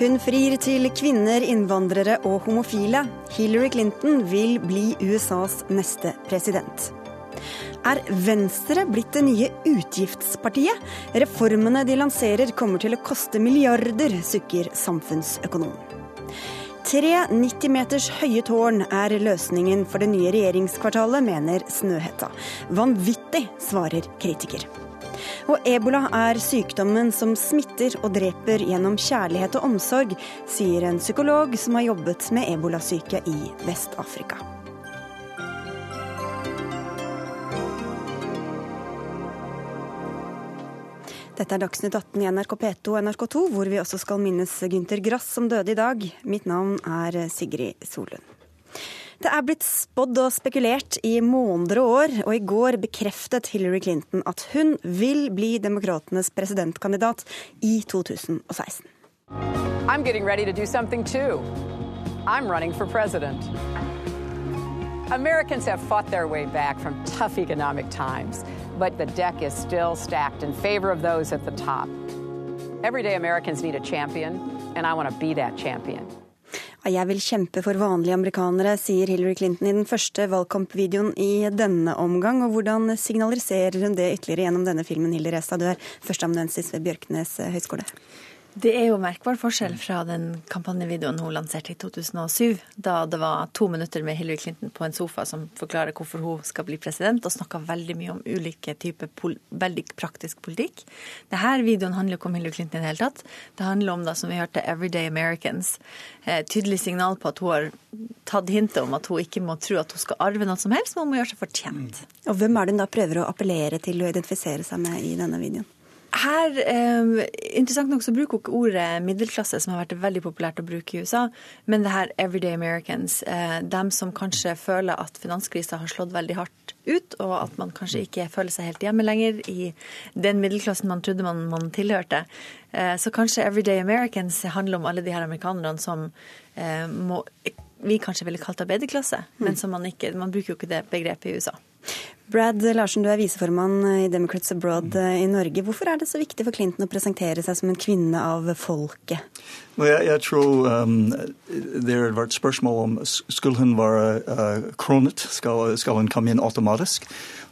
Hun frir til kvinner, innvandrere og homofile. Hillary Clinton vil bli USAs neste president. Er Venstre blitt det nye utgiftspartiet? Reformene de lanserer kommer til å koste milliarder, sukker samfunnsøkonom. Tre 90 meters høye tårn er løsningen for det nye regjeringskvartalet, mener Snøhetta. Vanvittig, svarer kritiker. Og ebola er sykdommen som smitter og dreper gjennom kjærlighet og omsorg, sier en psykolog som har jobbet med ebolasyke i Vest-Afrika. Dette er Dagsnytt 18 i NRK P2 og NRK2, hvor vi også skal minnes Gynter Grass som døde i dag. Mitt navn er Sigrid Solund. Det er blitt spådd og spekulert i måneder og år, og i går bekreftet Hillary Clinton at hun vil bli demokratenes presidentkandidat i 2016. I'm getting ready to do something too. I'm running for president. Americans have fought their way back from tough economic times but the deck is still stacked in favor of those at the top. Everyday Americans need a champion, and I want to be that champion. Jeg vil kjempe for vanlige amerikanere, sier Hillary Clinton i den første valgkampvideoen i denne omgang. Og hvordan signaliserer hun det ytterligere gjennom denne filmen, Hilde Restad, du er førsteamanuensis ved Bjørknes høgskole? Det er jo merkbar forskjell fra den kampanjevideoen hun lanserte i 2007, da det var to minutter med Hillary Clinton på en sofa som forklarer hvorfor hun skal bli president, og snakka veldig mye om ulike typer veldig praktisk politikk. Denne videoen handler ikke om Hillary Clinton i det hele tatt. Det handler om, da, som vi hørte, Everyday Americans. Eh, tydelig signal på at hun har tatt hintet om at hun ikke må tro at hun skal arve noe som helst, men hun må gjøre seg fortjent. Og hvem er det hun da prøver å appellere til å identifisere seg med i denne videoen? Her, eh, Interessant nok så bruker hun ordet middelklasse, som har vært veldig populært å bruke i USA, men det her everyday Americans. Eh, dem som kanskje føler at finanskrisa har slått veldig hardt ut, og at man kanskje ikke føler seg helt hjemme lenger i den middelklassen man trodde man, man tilhørte. Eh, så kanskje everyday Americans handler om alle de her amerikanerne som eh, må, vi kanskje ville kalt arbeiderklasse, mm. men som man ikke Man bruker jo ikke det begrepet i USA. Brad Larsen, du er viseformann i Democrats Abroad eh, i Norge. Hvorfor er det så viktig for Clinton å presentere seg som en kvinne av folket? Jeg, jeg, tror um, det har vært spørsmål om skulle hun være uh, kronet, skal, skal, hun komme inn automatisk?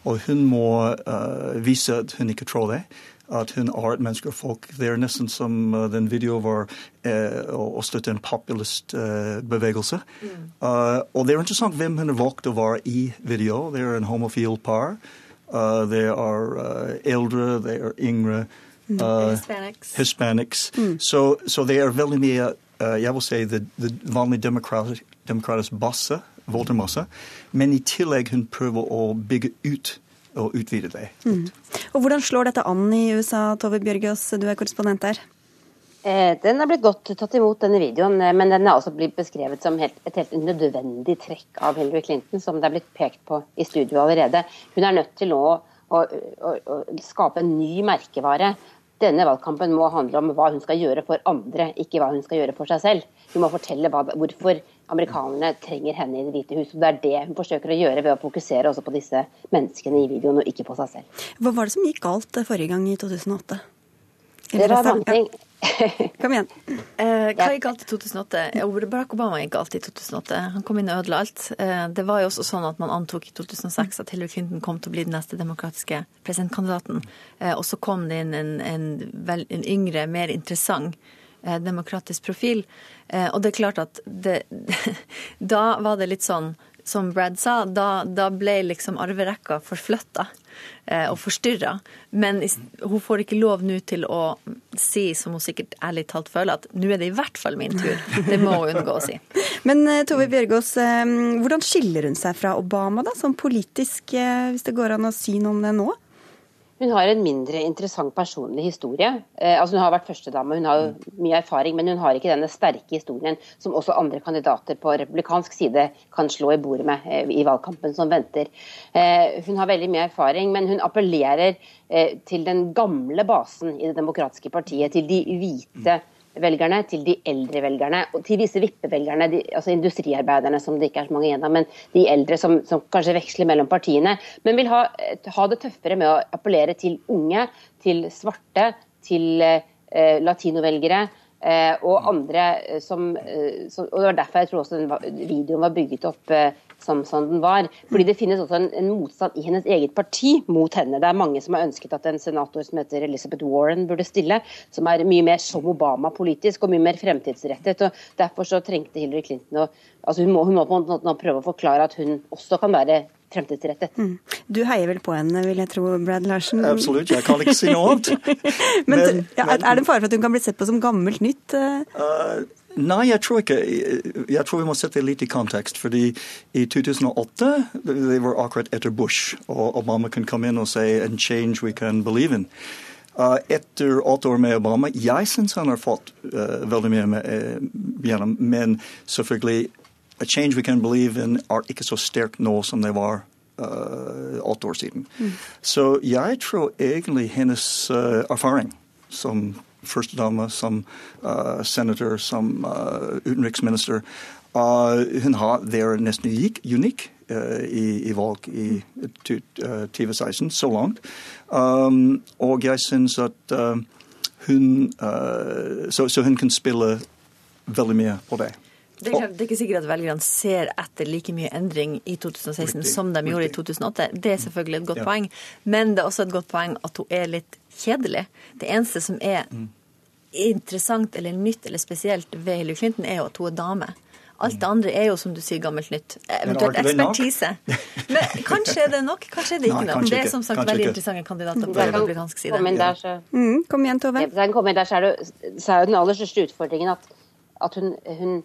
Og hun må uh, vise at hun ikke tror det at hun er et menneske og folk. Det er nesten som uh, den videoen var uh, å støtte en populist uh, bevegelse. Mm. Uh, og det er interessant hvem hun har valgt å være i video. Det er en homofil par. Uh, det er uh, eldre, det er yngre. Uh, Hispanics. Hispanics. Mm. Så, så, det er veldig mye jeg vil si det, det vanlige demokratisk, demokratisk basse, Voltermasse. Men i tillegg hun prøver å bygge ut og utvide det. Mm. Og Hvordan slår dette an i USA, Tove Bjørgaas, du er korrespondent der? Eh, den er blitt godt tatt imot, denne videoen, eh, men den er også blitt beskrevet som helt, et helt nødvendig trekk av Hillary Clinton, som det er blitt pekt på i studio allerede. Hun er nødt til nå å, å, å, å skape en ny merkevare. Denne valgkampen må handle om hva hun skal gjøre for andre, ikke hva hun skal gjøre for seg selv. Hun må fortelle hva, hvorfor amerikanerne trenger henne i Det hvite hus. og Det er det hun forsøker å gjøre ved å fokusere også på disse menneskene i videoen, og ikke på seg selv. Hva var det som gikk galt forrige gang i 2008? Det var mange ting. Kom igjen. Eh, hva gikk galt i 2008? Barack Obama gikk galt i 2008. Han kom inn og ødela alt. Eh, det var jo også sånn at man antok i 2006 at Hillary Clinton kom til å bli den neste demokratiske presidentkandidaten. Eh, og så kom det inn en, en, en yngre, mer interessant Eh, demokratisk profil. Eh, og det er klart at det, Da var det litt sånn som Brad sa, da, da ble liksom arverekka forflytta eh, og forstyrra. Men hun får ikke lov nå til å si, som hun sikkert ærlig talt føler, at nå er det i hvert fall min tur. Det må hun unngå å si. Men Tove Bjørgaas, hvordan skiller hun seg fra Obama da, som politisk, hvis det går an å si noe om det nå? Hun har en mindre interessant personlig historie. Eh, altså Hun har vært førstedame, hun har mye erfaring, men hun har ikke denne sterke historien som også andre kandidater på republikansk side kan slå i bordet med eh, i valgkampen som venter. Eh, hun har veldig mye erfaring, men hun appellerer eh, til den gamle basen i Det demokratiske partiet, til de hvite velgerne, til de eldre velgerne, og til disse vippevelgerne, de, altså industriarbeiderne som det ikke er så mange igjen av, men de eldre som, som, kanskje veksler mellom partiene. Men vil ha, ha, det tøffere med å appellere til unge, til svarte, til eh, latinovelgere. Eh, og andre eh, som, eh, som, og Det var derfor jeg tror også den videoen var bygget opp som, som den var. Fordi det finnes også en, en, motstand i hennes eget parti mot henne. Det er mange som har ønsket at en senator som heter Elizabeth Warren burde stille, som er mye mer som Obama politisk og mye mer fremtidsrettet. og Derfor så trengte Hillary Clinton å altså hun, må, hun må på en måte prøve å forklare at hun også kan være fremtidsrettet. Mm. Du heier vel på henne, vil jeg tro, Brad Larsen? Absolutt, jeg kan ikke si noe annet. men, men, ja, er det en fare for at hun kan bli sett på som gammelt nytt? Uh, nei, jeg tror ikke. Jeg tror vi må sette det litt i kontekst. fordi i 2008 det var akkurat etter Bush, og Obama kan komme inn og si en change we can believe in. Uh, etter åtte år med Obama Jeg syns han har fått uh, veldig mye med, uh, gjennom, men selvfølgelig A change we can believe in er ikke så sterk nå som det var uh, åtte år siden. Mm. Så jeg tror egentlig hennes uh, erfaring som førstedame, som uh, senator, som uh, utenriksminister uh, Hun har vært nesten unik, unik i, i valg i 2016, så langt. Um, og jeg syns at hun så, så hun kan spille veldig mye på det. Det er, det er, ikke sikkert at velgerne ser etter like mye endring i 2016 Riktig. som de gjorde i 2008. Det er selvfølgelig et godt ja. poeng. Men det er også et godt poeng at hun er litt kjedelig. Det eneste som er mm. interessant eller nytt eller spesielt ved Hillary Clinton, er jo at hun er dame. Alt det andre er jo, som du sier, gammelt nytt. Eventuelt ekspertise. Men kanskje er det nok, kanskje er det ikke nok. Det er som sagt veldig interessante kandidater på republikansk side. Kom, der, så, mm, kom igjen, Tove. Der, så, er det, så er jo den aller største utfordringen at, at hun, hun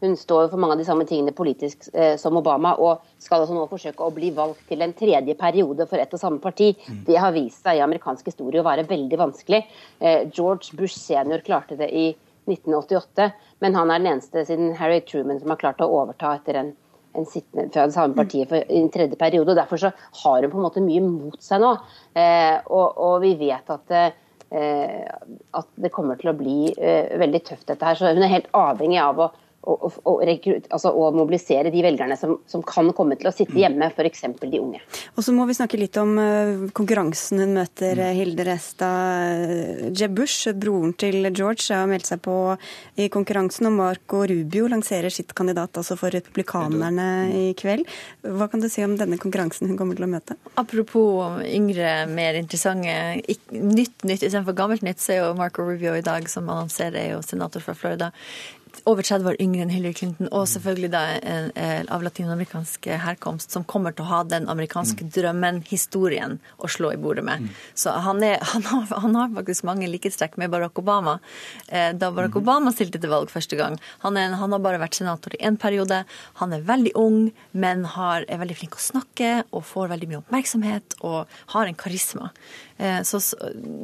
hun står for mange av de samme tingene politisk eh, som Obama, og skal altså nå forsøke å bli valgt til en tredje periode for ett og samme parti. Mm. Det har vist seg i amerikansk historie å være veldig vanskelig. Eh, George Bush senior klarte det i 1988, men han er den eneste siden Harry Truman som har klart å overta etter en, en sittende fra det samme partiet for en tredje periode. og Derfor så har hun på en måte mye mot seg nå. Eh, og, og, vi vet at eh, at det kommer til å bli eh, veldig tøft, dette her. Så hun er helt avhengig av å å, å, altså å, mobilisere de velgerne som, som, kan komme til å sitte mm. hjemme, f.eks. de unge. Og så må vi snakke litt om uh, konkurransen hun møter, uh, Hilde Restad. Jeb Bush, broren til George, har meldt seg på i konkurransen, og Marco Rubio lanserer sitt kandidat altså for republikanerne i kveld. Hva kan du si om denne konkurransen hun kommer til å møte? Apropos yngre, mer interessante nytt nytt istedenfor gammelt nytt, så er jo Marco Rubio i dag, som annonserer, er jo senator fra Florida over 30 år yngre enn Hillary Clinton, og selvfølgelig da en, en, av latinamerikansk herkomst, som kommer til å ha den amerikanske mm. drømmen, historien, å slå i bordet med. Mm. Så han, er, han, har, han, har, faktisk mange likhetstrekk med Barack Obama. Eh, da Barack mm. Obama stilte til valg første gang. Han, er, han har bare vært senator i én periode. Han er veldig ung, men har, er veldig flink å snakke og får veldig mye oppmerksomhet og har en karisma. Eh, så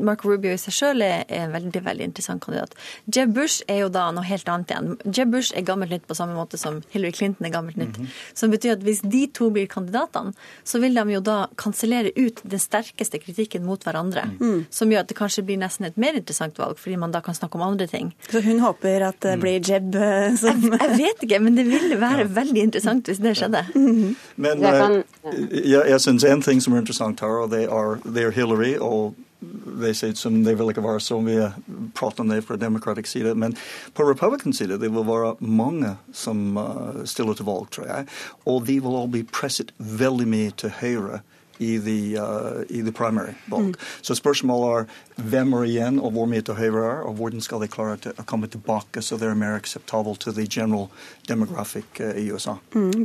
Mark Rubio i seg sjøl er en veldig veldig interessant kandidat. Jeb Bush er jo da noe helt annet igjen. Jeb Bush er gammelt nytt på samme måte som Hillary Clinton er gammelt nytt. Mm -hmm. Som betyr at hvis de to blir kandidatene, så vil de jo da kansellere ut den sterkeste kritikken mot hverandre. Mm. Som gjør at det kanskje blir nesten et mer interessant valg, fordi man da kan snakke om andre ting. Så hun håper at det blir Jeb eh, som jeg, jeg, vet ikke, men det ville være ja. veldig interessant hvis det skjedde. Mm -hmm. Men kan... jeg, jeg syns en ting som er interessant her, og det er, det er Hillary og de sier som de vil ikke være så mye prat om det fra demokratisk side. Men på republikansk side det vil være mange som uh, stiller til valg, tror jeg. Og de vil også bli presset veldig mye til høyre i the, uh, i the primary valg. Mm. Så spørsmålet er hvem er igjen, og hvor mye til høyre er, og hvordan skal de klare å komme tilbake så det er mer akseptabelt til the general demographic uh, i USA. Mm?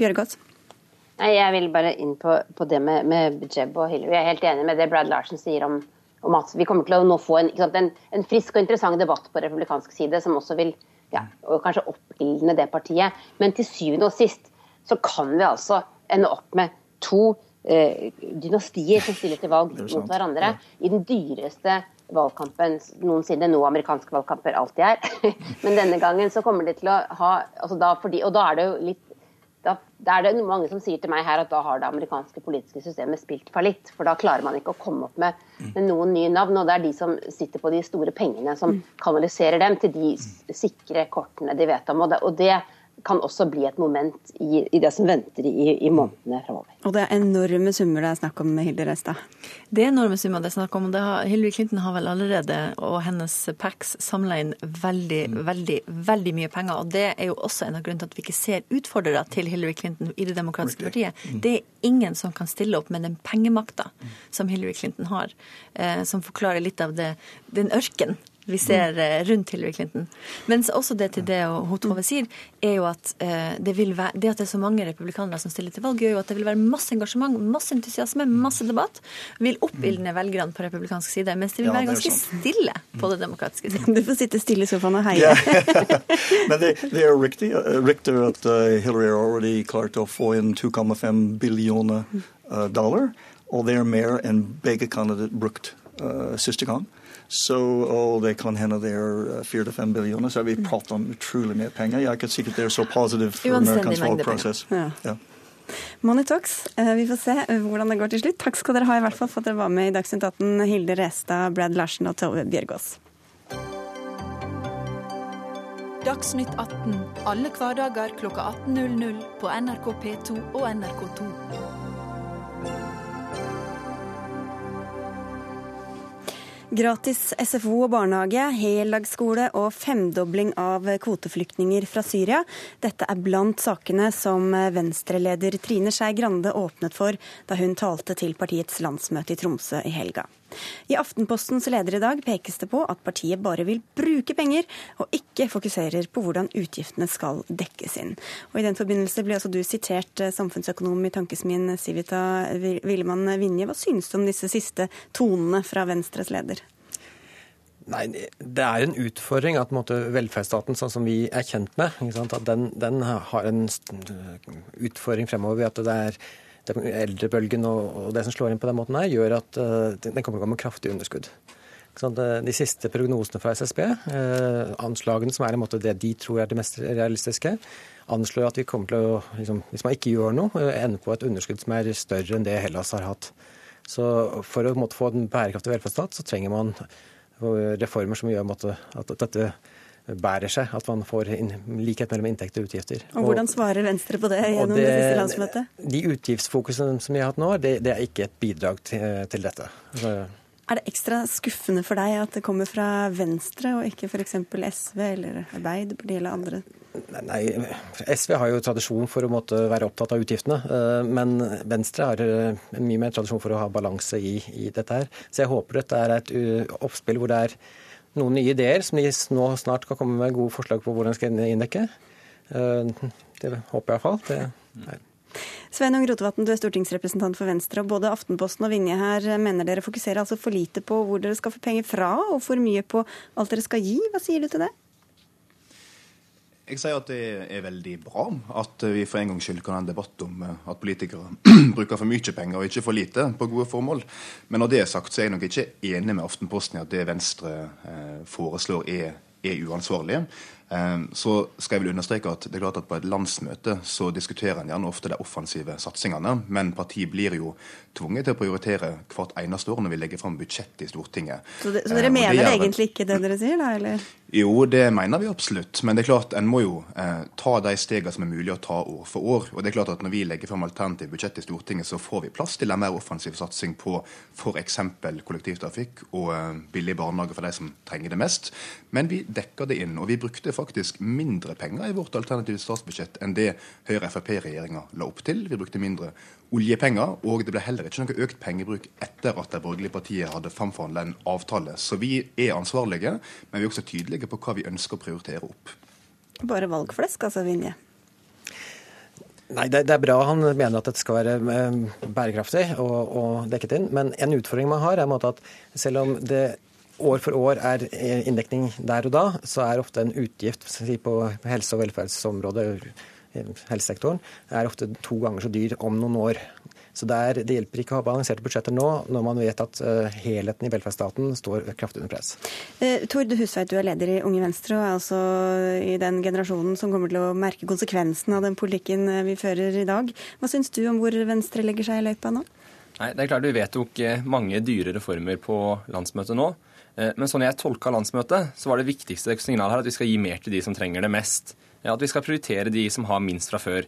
Nei, Jeg vil bare inn på, på det med, med, Jeb og Hillary. Jeg er helt enig med det Brad Larsen sier om, om at vi kommer til å nå få en, sant, en, en, frisk og interessant debatt på republikansk side, som også vil ja, og kanskje oppildne det partiet. Men til syvende og sist så kan vi altså ende opp med to eh, dynastier som stiller til valg mot hverandre ja. i den dyreste valgkampen noensinne. Noe amerikanske valgkamper alltid er. Men denne gangen så kommer de til å ha altså da, fordi, Og da er det jo litt da, er det mange som sier til meg her at da har det amerikanske politiske systemet spilt fallitt. For da klarer man ikke å komme opp med, med, noen nye navn. Og det er de som sitter på de store pengene, som kanaliserer dem til de sikre kortene de vet om. Og det, og det kan også bli et moment i, i det som venter i, i månedene framover. Og det er enorme summer det er snakk om, Hilde Reistad? Det er enorme summer det er snakk om. Det har, Hillary Clinton har vel allerede, og hennes PACs, samla inn veldig, mm. veldig, veldig mye penger. Og det er jo også en av grunnene til at vi ikke ser utfordrere til Hillary Clinton i Det demokratiske partiet. Mm. Det er ingen som kan stille opp med den pengemakta mm. som Hillary Clinton har, eh, som forklarer litt av det, den ørken vi ser eh, rundt Hillary Clinton. Men også det til det og Tove sier, er jo at eh, det, være, det, at det er så mange republikanere som stiller til valg, gjør jo at det vil være masse engasjement, masse entusiasme, masse debatt. Vil oppildne velgerne på republikansk side, mens det vil være ganske stille på det demokratiske siden. Du får sitte stille i sofaen og heie. Men det, det er riktig, uh, riktig at Hillary har allerede klart å få inn 2,5 billioner dollar, og det er mer enn begge kandidater brukt uh, siste gang. Så, og det kan hende det er fire til fem billioner, så vi prater om utrolig mye penger. Jeg er ikke at det er så positivt for amerikansk valgprosess. Ja. Ja. Money Talks. Eh, vi får se eh, hvordan det går til slutt. Takk skal dere ha i hvert fall for at dere var med i Dagsnytt 18, Hilde Restad, Brad Larsen og Tove Bjørgaas. Dagsnytt 18 alle hverdager kl 18.00 på NRK P2 og NRK2. Gratis SFO og barnehage, heldagsskole og femdobling av kvoteflyktninger fra Syria. Dette er blant sakene som Venstre-leder Trine Skei Grande åpnet for da hun talte til partiets landsmøte i Tromsø i helga. I Aftenpostens leder i dag pekes det på at partiet bare vil bruke penger, og ikke fokuserer på hvordan utgiftene skal dekkes inn. Og I den forbindelse blir også du sitert eh, samfunnsøkonom i Tankesmien Sivita Villemann Vinje. Hva synes du om disse siste tonene fra Venstres leder? Nei, Det er en utfordring at måte, velferdsstaten sånn som vi er kjent med, den, den, har en utfordring fremover ved at det er eldrebølgen og, det som slår inn på den måten her, gjør at uh, den kommer til å gå med kraftig underskudd. De siste prognosene fra SSB, eh, anslagene som er en måte det de tror er det mest realistiske, anslår at vi kommer til å, liksom, hvis man ikke gjør noe, eh, ende på et underskudd som er større enn det Hellas har hatt. Så for å måtte, få en bærekraftig velferdsstat, så trenger man reformer som gjør at dette bærer seg. At man får likhet mellom inntekter og utgifter. Og Hvordan svarer Venstre på det gjennom det, det, siste landsmøtet? De utgiftsfokusene som vi har hatt nå, det, det er ikke et bidrag til, til dette. Så, er det ekstra skuffende for deg at det kommer fra Venstre og ikke f.eks. SV eller Arbeiderpartiet eller andre? Nei, SV har jo tradisjon for å måtte være opptatt av utgiftene. Eh, men Venstre har eh, mye mer tradisjon for å ha balanse i, i dette her. Så jeg håper dette er et oppspill hvor det er noen nye ideer som de nå snart kan komme med gode forslag på hvordan de skal inndekke. Eh, det håper jeg iallfall. Det Sveinung Rotevatn, du er stortingsrepresentant for Venstre. og Både Aftenposten og Vinje her mener dere fokuserer altså for lite på hvor dere skal få penger fra, og for mye på alt dere skal gi. Hva sier du til det? Jeg sier at det er veldig bra at vi for en gangs skyld kan ha en debatt om eh, at politikere bruker for mye penger og ikke for lite på gode formål. Men når det er sagt, så er jeg nok ikke enig med Aftenposten i at det Venstre eh, foreslår er, er uansvarlig. Ehm, så skal jeg vel understreke at det er klart at På et landsmøte så diskuterer en gjerne ofte de offensive satsingene, men partiet blir jo tvunget til å prioritere hvert eneste år når vi legger fram budsjettet i Stortinget. Så, det, så dere ehm, mener det, egentlig ikke det dere sier, da? eller? Jo, det mener vi absolutt. Men det er klart, en må jo eh, ta de stegene som er mulig å ta år for år. Og det er klart at Når vi legger fram alternativt budsjett i Stortinget, så får vi plass til en mer offensiv satsing på f.eks. kollektivtrafikk og eh, billig barnehage for de som trenger det mest. Men vi dekker det inn. Og vi brukte faktisk mindre penger i vårt alternative statsbudsjett enn det Høyre-Frp-regjeringa la opp til. Vi brukte mindre oljepenger, og det ble heller ikke noe økt pengebruk etter at de borgerlige partiene hadde framforhandla en avtale. Så vi er ansvarlige, men vi er også tydelige på hva vi ønsker å prioritere opp. Bare valgflesk, altså, Vinje? Nei, det, det, er bra han mener at dette skal være eh, bærekraftig og, og dekket inn. Men en utfordring man har, er at selv om det år for år er inndekning der og da, så er ofte en utgift på helse- og velferdsområdet, helsesektoren, er ofte to ganger så dyr om noen år. Så det, er, det hjelper ikke å ha balanserte budsjetter nå, når man vet at uh, helheten i velferdsstaten står kraftig under press. Tord Husveit, du er leder i Unge Venstre og er altså i den generasjonen som kommer til å merke konsekvensen av den politikken eh, vi fører i dag. Hva syns du om hvor Venstre legger seg i løypa nå? Nei, det er klart Vi vedtok mange dyre reformer på landsmøtet nå. Eh, men sånn jeg tolka landsmøtet, så var det viktigste signalet her at vi skal gi mer til de som trenger det mest. At vi skal prioritere de som har minst fra før.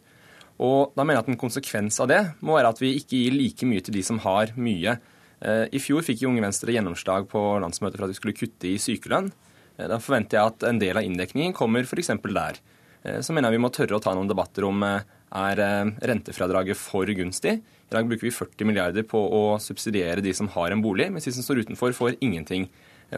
Og da mener jeg at En konsekvens av det må være at vi ikke gir like mye til de som har mye. Eh, I fjor fikk Unge Venstre gjennomslag på landsmøtet for at vi skulle kutte i sykelønn. Eh, da forventer jeg at en del av inndekningen kommer f.eks. der. Så mener jeg vi må tørre å ta noen debatter om er rentefradraget for gunstig. I dag bruker vi 40 milliarder på å subsidiere de som har en bolig, mens de som står utenfor, får ingenting.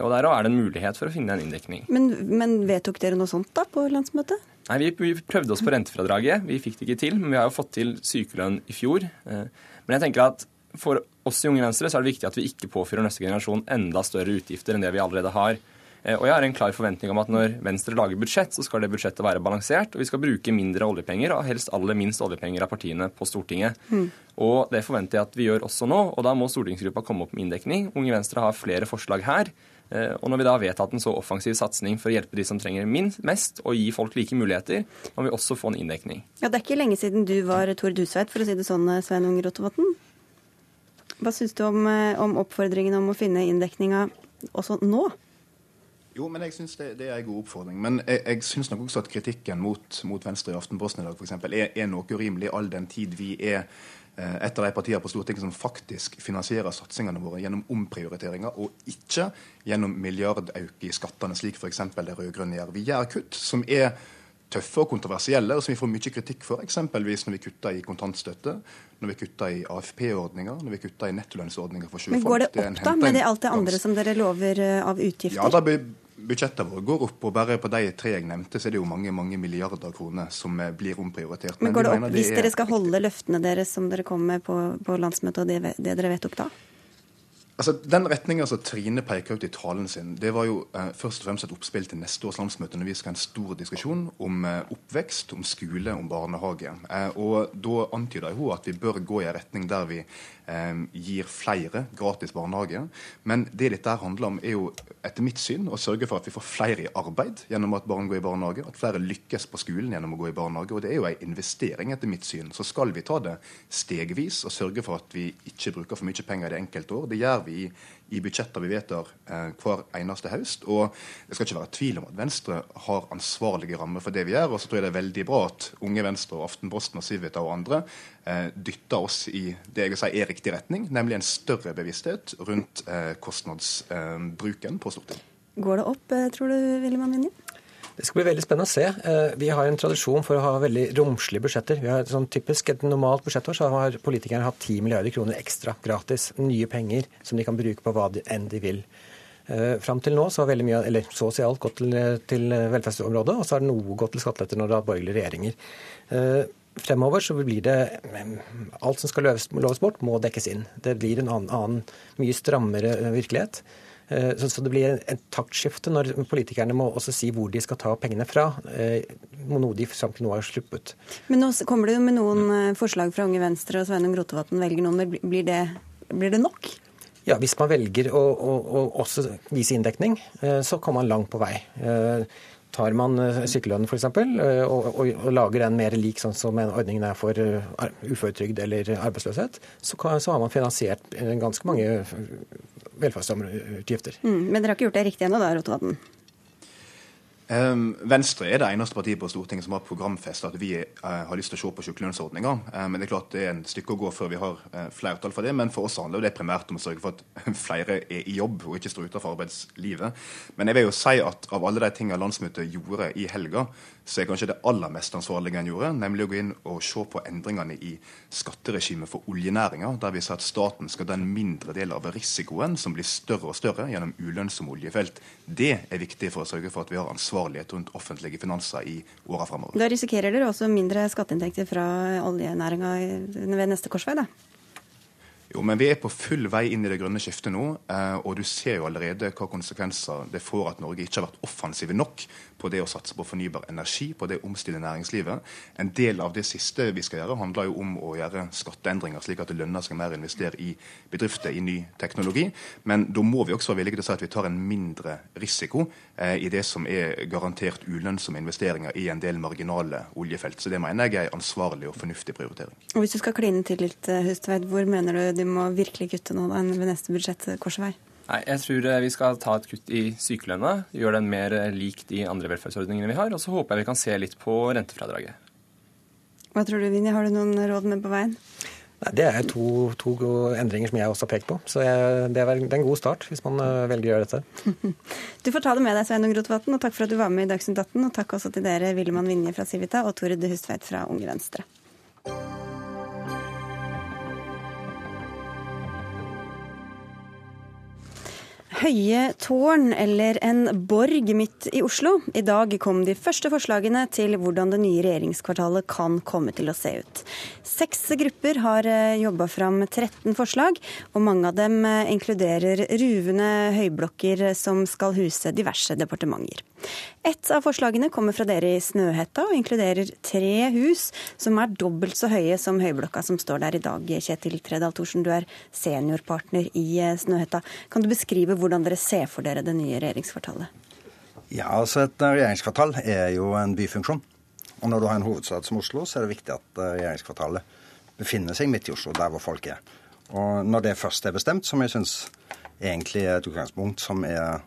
Og Der er det en mulighet for å finne en inndekning. Men, men vedtok dere noe sånt da på landsmøtet? Nei, vi, vi, prøvde oss på rentefradraget. Vi fikk det ikke til, men vi har jo fått til sykelønn i fjor. Eh, men jeg tenker at for oss i Unge Venstre så er det viktig at vi ikke påfører neste generasjon enda større utgifter enn det vi allerede har. Eh, og jeg har en klar forventning om at når Venstre lager budsjett, så skal det budsjettet være balansert, og vi skal bruke mindre oljepenger, og helst aller minst oljepenger av partiene på Stortinget. Mm. Og det forventer jeg at vi gjør også nå, og da må stortingsgruppa komme opp med inndekning. Unge Venstre har flere forslag her. Eh, og når vi da har vedtatt en så offensiv satsing for å hjelpe de som trenger minst, mest, og gi folk like muligheter, må vi også få en inndekning. Ja, Det er ikke lenge siden du var Tord Husveit, for å si det sånn, Svein Unge Rotevatn. Hva syns du om, eh, om, oppfordringen om å finne inndekninga også nå? Jo, men jeg syns det, det, er en god oppfordring. Men jeg, jeg syns nok også at kritikken mot, mot Venstre i Aftenposten i dag f.eks. Er, er noe urimelig all den tid vi er Eh, et av de partiene på Stortinget som faktisk finansierer satsingene våre gjennom omprioriteringer, og ikke gjennom milliardøkning i skattene, slik f.eks. de rød-grønne gjør. Vi gjør kutt som er tøffe og kontroversielle, og som vi får mye kritikk for. Eksempelvis når vi kutter i kontantstøtte, når vi kutter i AFP-ordninger, når vi kutter i nettolønnsordninger for sjøfolk. Men går det opp, da, med det, alt det andre som dere lover eh, av utgifter? Ja, da budsjettene våre går opp, og bare på de tre jeg nevnte, så er det jo mange mange milliarder kroner som eh, blir omprioritert. Men, går det opp hvis dere skal holde løftene deres som dere kom med på, på landsmøtet, og det, det dere vedtok da? Altså, Den retninga som Trine peker ut i talen sin, det var jo eh, først og fremst et oppspill til neste års landsmøte, når vi skal ha en stor diskusjon om eh, oppvekst, om skole, om barnehage. Eh, og Da antyder hun at vi bør gå i en retning der vi gir flere gratis barnehage. Men det dette handler om, er jo etter mitt syn å sørge for at vi får flere i arbeid gjennom at barn går i barnehage, at flere lykkes på skolen gjennom å gå i barnehage. Og det er jo en investering, etter mitt syn. Så skal vi ta det stegvis og sørge for at vi ikke bruker for mye penger i det enkelte år. Det gjør vi i budsjetter vi vedtar eh, hver eneste høst. Og det skal ikke være tvil om at Venstre har ansvarlige rammer for det vi gjør. Og så tror jeg det er veldig bra at Unge Venstre og Aftenposten og Civita og andre eh, dytter oss i det jeg vil si er riktig retning, nemlig en større bevissthet rundt eh, kostnadsbruken på Stortinget. Går det opp, eh, tror du, William Vinje? Det skal bli veldig spennende å se. Eh, vi har en tradisjon for å ha veldig romslige budsjetter. Vi har sånn typisk Et normalt budsjettår så har politikerne hatt 10 milliarder kroner ekstra gratis. Nye penger som de kan bruke på hva enn de vil. Eh, fram til nå så har veldig mye, eller så å si alt gått til, til velferdsområdet, og så har noe gått til skatteletter når det har borgerlige regjeringer. Eh, fremover så blir det Alt som skal loves bort, må dekkes inn. Det blir en annen, annen mye strammere virkelighet. Eh, så, det blir et taktskifte når politikerne må også si hvor de skal ta pengene fra. Eh, noe de fram til nå har sluppet. Men nå kommer det jo med noen eh, forslag fra Unge Venstre, og Sveinung Rotevatn velger noen. Blir det, blir det nok? Ja, Hvis man velger å, å, å også vise inndekning, så kommer man langt på vei. Tar man sykelønnen f.eks. Og, og, og lager den mer lik sånn som ordningen er for uføretrygd eller arbeidsløshet, så, så har man finansiert ganske mange velferdsutgifter. Mm, men dere har ikke gjort det riktig ennå da, Rotevatn? Um, Venstre er det eneste partiet på Stortinget som har programfesta at vi uh, har lyst til å se på sykelønnsordninga. Uh, men det er klart det er en stykke å gå før vi har uh, flertall for det. Men for oss handler det primært om å sørge for at flere er i jobb og ikke står utenfor arbeidslivet. Men jeg vil jo si at av alle de tingene landsmøtet gjorde i helga, så er kanskje det aller mest ansvarlige en gjorde, nemlig å gå inn og se på endringene i skatteregimet for oljenæringa, der vi ser at staten skal ta en mindre del av risikoen, som blir større og større gjennom ulønnsomme oljefelt. Det er viktig for å sørge for at vi har ansvarlighet rundt offentlige finanser i åra framover. Da risikerer dere også mindre skatteinntekter fra oljenæringa ved neste korsvei, da? Jo, men Vi er på full vei inn i det grønne skiftet nå. Eh, og du ser jo allerede hva konsekvenser det får at Norge ikke har vært offensive nok på det å satse på fornybar energi, på det å omstille næringslivet. En del av det siste vi skal gjøre, handler jo om å gjøre skatteendringer, slik at det lønner seg mer å investere i bedrifter, i ny teknologi. Men da må vi også være villige til å si at vi tar en mindre risiko eh, i det som er garantert ulønnsomme investeringer i en del marginale oljefelt. Så det mener jeg er en ansvarlig og fornuftig prioritering. Og Hvis du skal kline til litt, eh, Hustveit, hvor mener du de må virkelig kutte nå da, ved neste budsjettkorsvei? Nei, Jeg tror eh, vi skal ta et kutt i sykelønna, gjøre den mer eh, lik de andre velferdsordningene vi har. Og så håper jeg vi kan se litt på rentefradraget. Hva tror du, Vinje? Har du noen råd med på veien? Nei, Det er to, to endringer som jeg også har pekt på. Så jeg, det er en god start hvis man eh, velger å gjøre dette. Du får ta det med deg, Sveinung Rotevatn, og takk for at du var med i Dagsnytt 18. Og takk også til dere, Villemann Vinje fra Civita og Tord Hustveit fra Unge Venstre. Høye tårn eller en borg midt i Oslo. I dag kom de første forslagene til hvordan det nye regjeringskvartalet kan komme til å se ut. Seks grupper har eh, jobba fram 13 forslag, og mange av dem eh, inkluderer ruvende høyblokker som skal huse diverse departementer. Et av forslagene kommer fra dere i Snøhetta og inkluderer tre hus som er dobbelt så høye som høyblokka som står der i dag. Kjetil Tredal Thorsen, du er seniorpartner i eh, Snøhetta. Kan du beskrive hvordan dere ser for dere det nye regjeringskvartalet? Ja, altså Et regjeringskvartal er jo en byfunksjon. Og når du har en hovedstad som Oslo, så er det viktig at eh, regjeringskvartalet befinner seg midt i Oslo, der hvor folk er. Og når det først er bestemt, som jeg syns egentlig er et utgangspunkt som er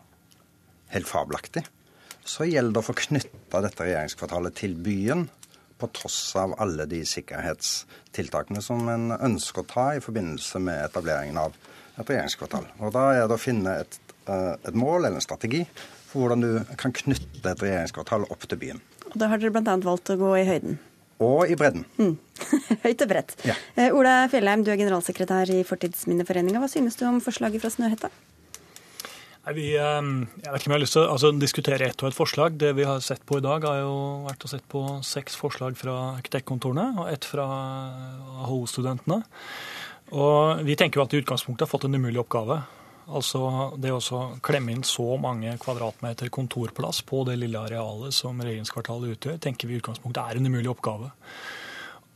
helt fabelaktig, så gjelder det å få knytta dette regjeringskvartalet til byen, på tross av alle de sikkerhetstiltakene som en ønsker å ta i forbindelse med etableringen av et regjeringskvartal. Og Da er det å finne et, eh, et mål eller en strategi for hvordan du kan knytte et regjeringskvartal opp til byen. Og Da har dere bl.a. valgt å gå i høyden. Og i bredden. Mm. Høyt og bredt. Ja. Eh, Ola Fjellheim, du er generalsekretær i Fortidsminneforeninga. Hva synes du om forslaget fra Snøhetta? Nei, vi, eh, jeg vet ikke om jeg har lyst til å altså, diskutere ett og ett forslag. Det vi har sett på i dag, har jo vært å sett på seks forslag fra arkitektkontorene og ett fra AHO-studentene. Og vi tenker jo at i utgangspunktet har fått en umulig oppgave. Altså det å klemme inn så mange kvadratmeter kontorplass på det lille arealet som regjeringskvartalet utgjør, tenker vi i utgangspunktet er en umulig oppgave.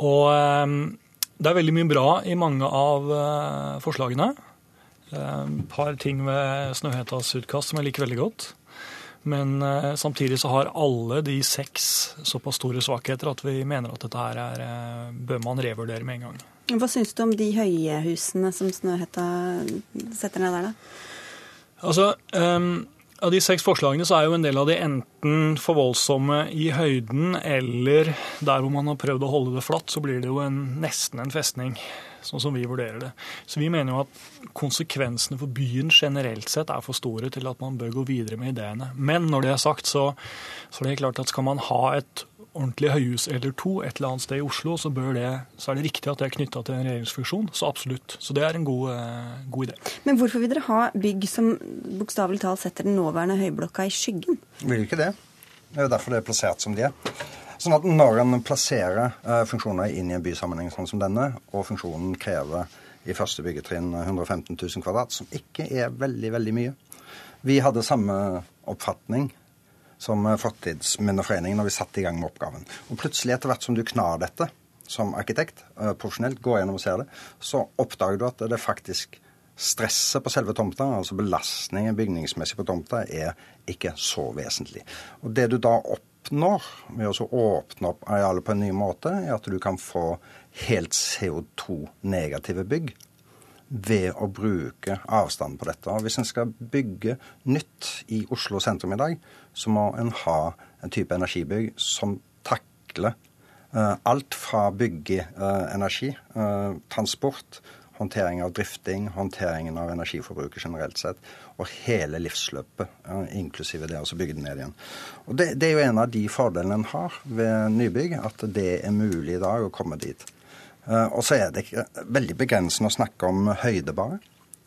Og eh, det er veldig mye bra i mange av eh, forslagene. Et eh, par ting ved Snøhetas utkast som jeg liker veldig godt. Men eh, samtidig så har alle de seks såpass store svakheter at vi mener at dette her er, eh, bør man revurdere med en gang. Hva syns du om de høye husene som Snøhetta setter ned der, da? Altså, um, Av de seks forslagene så er jo en del av de enten for voldsomme i høyden, eller der hvor man har prøvd å holde det flatt, så blir det jo en, nesten en festning sånn som vi vurderer det. Så vi mener jo at konsekvensene for byen generelt sett er for store til at man bør gå videre med ideene. Men når det er sagt, så, så er det klart at skal man ha et ordentlig høyhus eller to et eller annet sted i Oslo, så, det, så er det riktig at det er knytta til en regjeringsfunksjon. Så absolutt. Så det er en god, eh, god idé. Men hvorfor vil dere ha bygg som bokstavelig talt setter den nåværende høyblokka i skyggen? Vil ikke det. Det er jo derfor det er plassert som de er. Sånn at Når en plasserer uh, funksjoner inn i en bysammenheng sånn som denne, og funksjonen krever i første byggetrinn 115 000 kvadrat, som ikke er veldig, veldig mye Vi hadde samme oppfatning som Fortidsminneforeningen når vi satte i gang med oppgaven. Og plutselig, etter hvert som du knar dette som arkitekt, uh, profesjonelt, går gjennom og ser det, så oppdager du at det faktisk stresset på selve tomta, altså belastningen bygningsmessig på tomta, er ikke så vesentlig. Og det du da opp oppnår ved å åpne opp arealet på en ny måte, er at du kan få helt CO2-negative bygg ved å bruke avstand på dette. Og Hvis en skal bygge nytt i Oslo sentrum i dag, så må en ha en type energibygg som takler uh, alt fra byggeenergi, uh, uh, transport, håndtering av drifting, håndteringen av energiforbruket generelt sett, og hele livsløpet, inklusive det å bygge det ned igjen. Og det, det, er jo en av de fordelene en har ved nybygg, at det er mulig i dag å komme dit. Eh, og så er det veldig begrensende å snakke om høyde, bare.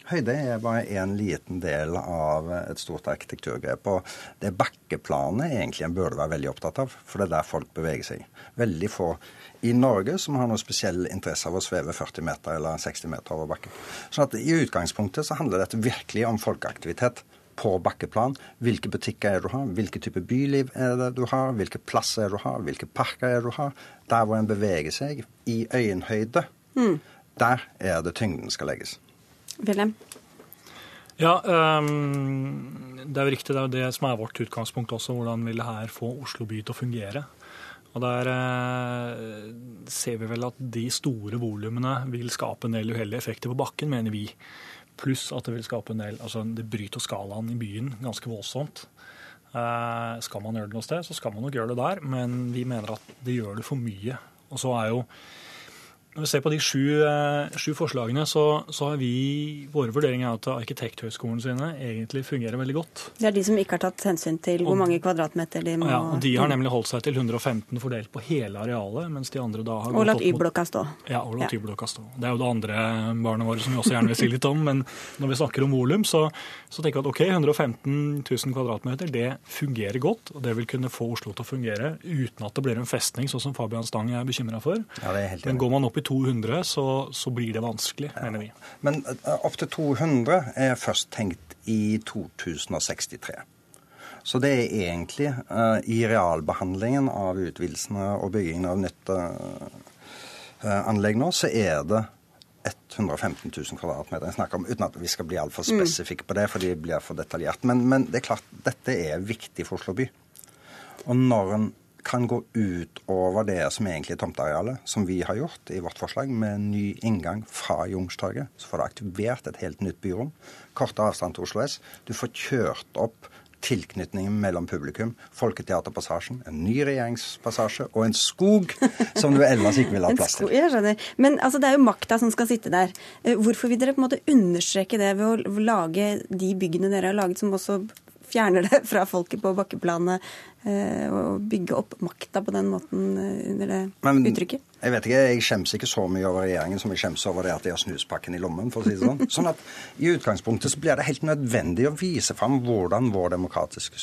Høyde er bare en liten del av et stort arkitekturgrep. Og det bakkeplanet egentlig en burde være veldig opptatt av, for det er der folk beveger seg. Veldig få i Norge som har noe spesiell interesse av å sveve 40 meter eller 60 meter over bakken. Så at I utgangspunktet så handler dette virkelig om folkeaktivitet på bakkeplan. Hvilke butikker er det du har, hvilke type byliv er det du har, hvilke plasser er det du har, hvilke parker er det du har. Der hvor en beveger seg i øyenhøyde, mm. der er det tyngden skal legges. Wilhelm? Ja, um, det er jo riktig. Det er jo det som er vårt utgangspunkt også. Hvordan vil det her få Oslo by til å fungere? Og Der eh, ser vi vel at de store volumene vil skape en del uheldige effekter på bakken, mener vi. Pluss at det vil skape en del altså Det bryter skalaen i byen ganske voldsomt. Eh, skal man gjøre det noe sted, så skal man nok gjøre det der, men vi mener at det gjør det for mye. Og så er jo når vi ser på de sju, eh, sju forslagene, så, så, har vi våre vurderinger at arkitekthøgskolene sine egentlig fungerer veldig godt. Det er de som ikke har tatt hensyn til hvor mange kvadratmeter de må Ja, og De har nemlig holdt seg til 115 fordelt på hele arealet, mens de andre da har Og latt Y-blokka stå. Ja, og latt ja. Y-blokka stå. Det er jo det andre barnet våre som vi også gjerne vil si litt om, men når vi snakker om volum, så, så, tenker vi at ok, 115 000 kvadratmeter, det fungerer godt, og det vil kunne få Oslo til å fungere uten at det blir en festning, sånn som Fabian Stang er bekymra for. Ja, det er helt. Men går man opp i 200, så, så blir det vanskelig, ja. mener vi. Men uh, opptil 200 er først tenkt i 2063. Så det er egentlig uh, i realbehandlingen av utvidelsene og byggingen av nytt uh, anlegg nå, så er det 115 000 kvadratmeter jeg snakker om, uten at vi skal bli altfor mm. spesifikke på det, for de blir for detaljert. Men, men, det er klart, dette er viktig for Oslo by. Og når en kan gå utover det som egentlig er tomtearealet, som vi har gjort i vårt forslag, med en ny inngang fra Youngstorget. Så får du aktivert et helt nytt byrom. Kortere avstand til Oslo S. Du får kjørt opp tilknytningen mellom publikum, Folketeaterpassasjen, en ny regjeringspassasje og en skog som du ellers ikke ville ha plass til. Jeg skjønner. Men altså, det er jo makta som skal sitte der. Eh, hvorfor vil dere på en måte understreke det ved å lage de byggene dere har laget, som også fjerner det fra folket på bakkeplanet eh, og bygge opp makta på den måten eh, under det Men, uttrykket? Jeg vet ikke, jeg skjemmes ikke så mye over regjeringen som jeg skjemmes over det at de har snuspakken i lommen, for å si det sånn. Sånn at i utgangspunktet så blir det helt nødvendig å vise fram hvordan vår demokratiske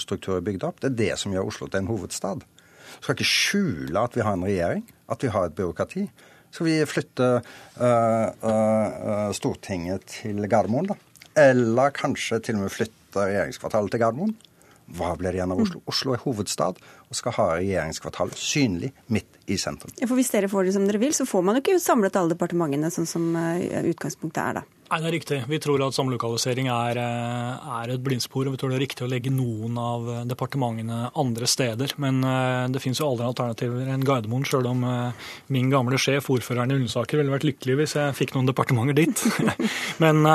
struktur er bygd opp. Det er det som gjør Oslo til en hovedstad. Vi skal ikke skjule at vi har en regjering, at vi har et byråkrati. Skal vi flytte uh, uh, Stortinget til Gardermoen, da? Eller kanskje til og med flytte regjeringskvartalet til Gardermoen. Hva blir det igjen av Oslo? Oslo er hovedstad og skal ha regjeringskvartalet synlig midt i sentrum. Ja, for Hvis dere får det som dere vil, så får man jo ikke samlet alle departementene, sånn som eh, utgangspunktet er da? Nei, det er riktig. Vi tror at samlokalisering er, eh, er, et blindspor. og Vi tror det er riktig å legge noen av eh, departementene andre steder. Men det finnes jo aldri alternativer enn Gardermoen, sjøl om min gamle sjef, ordføreren i Ullensaker, ville vært lykkelig hvis jeg fikk noen departementer dit. Men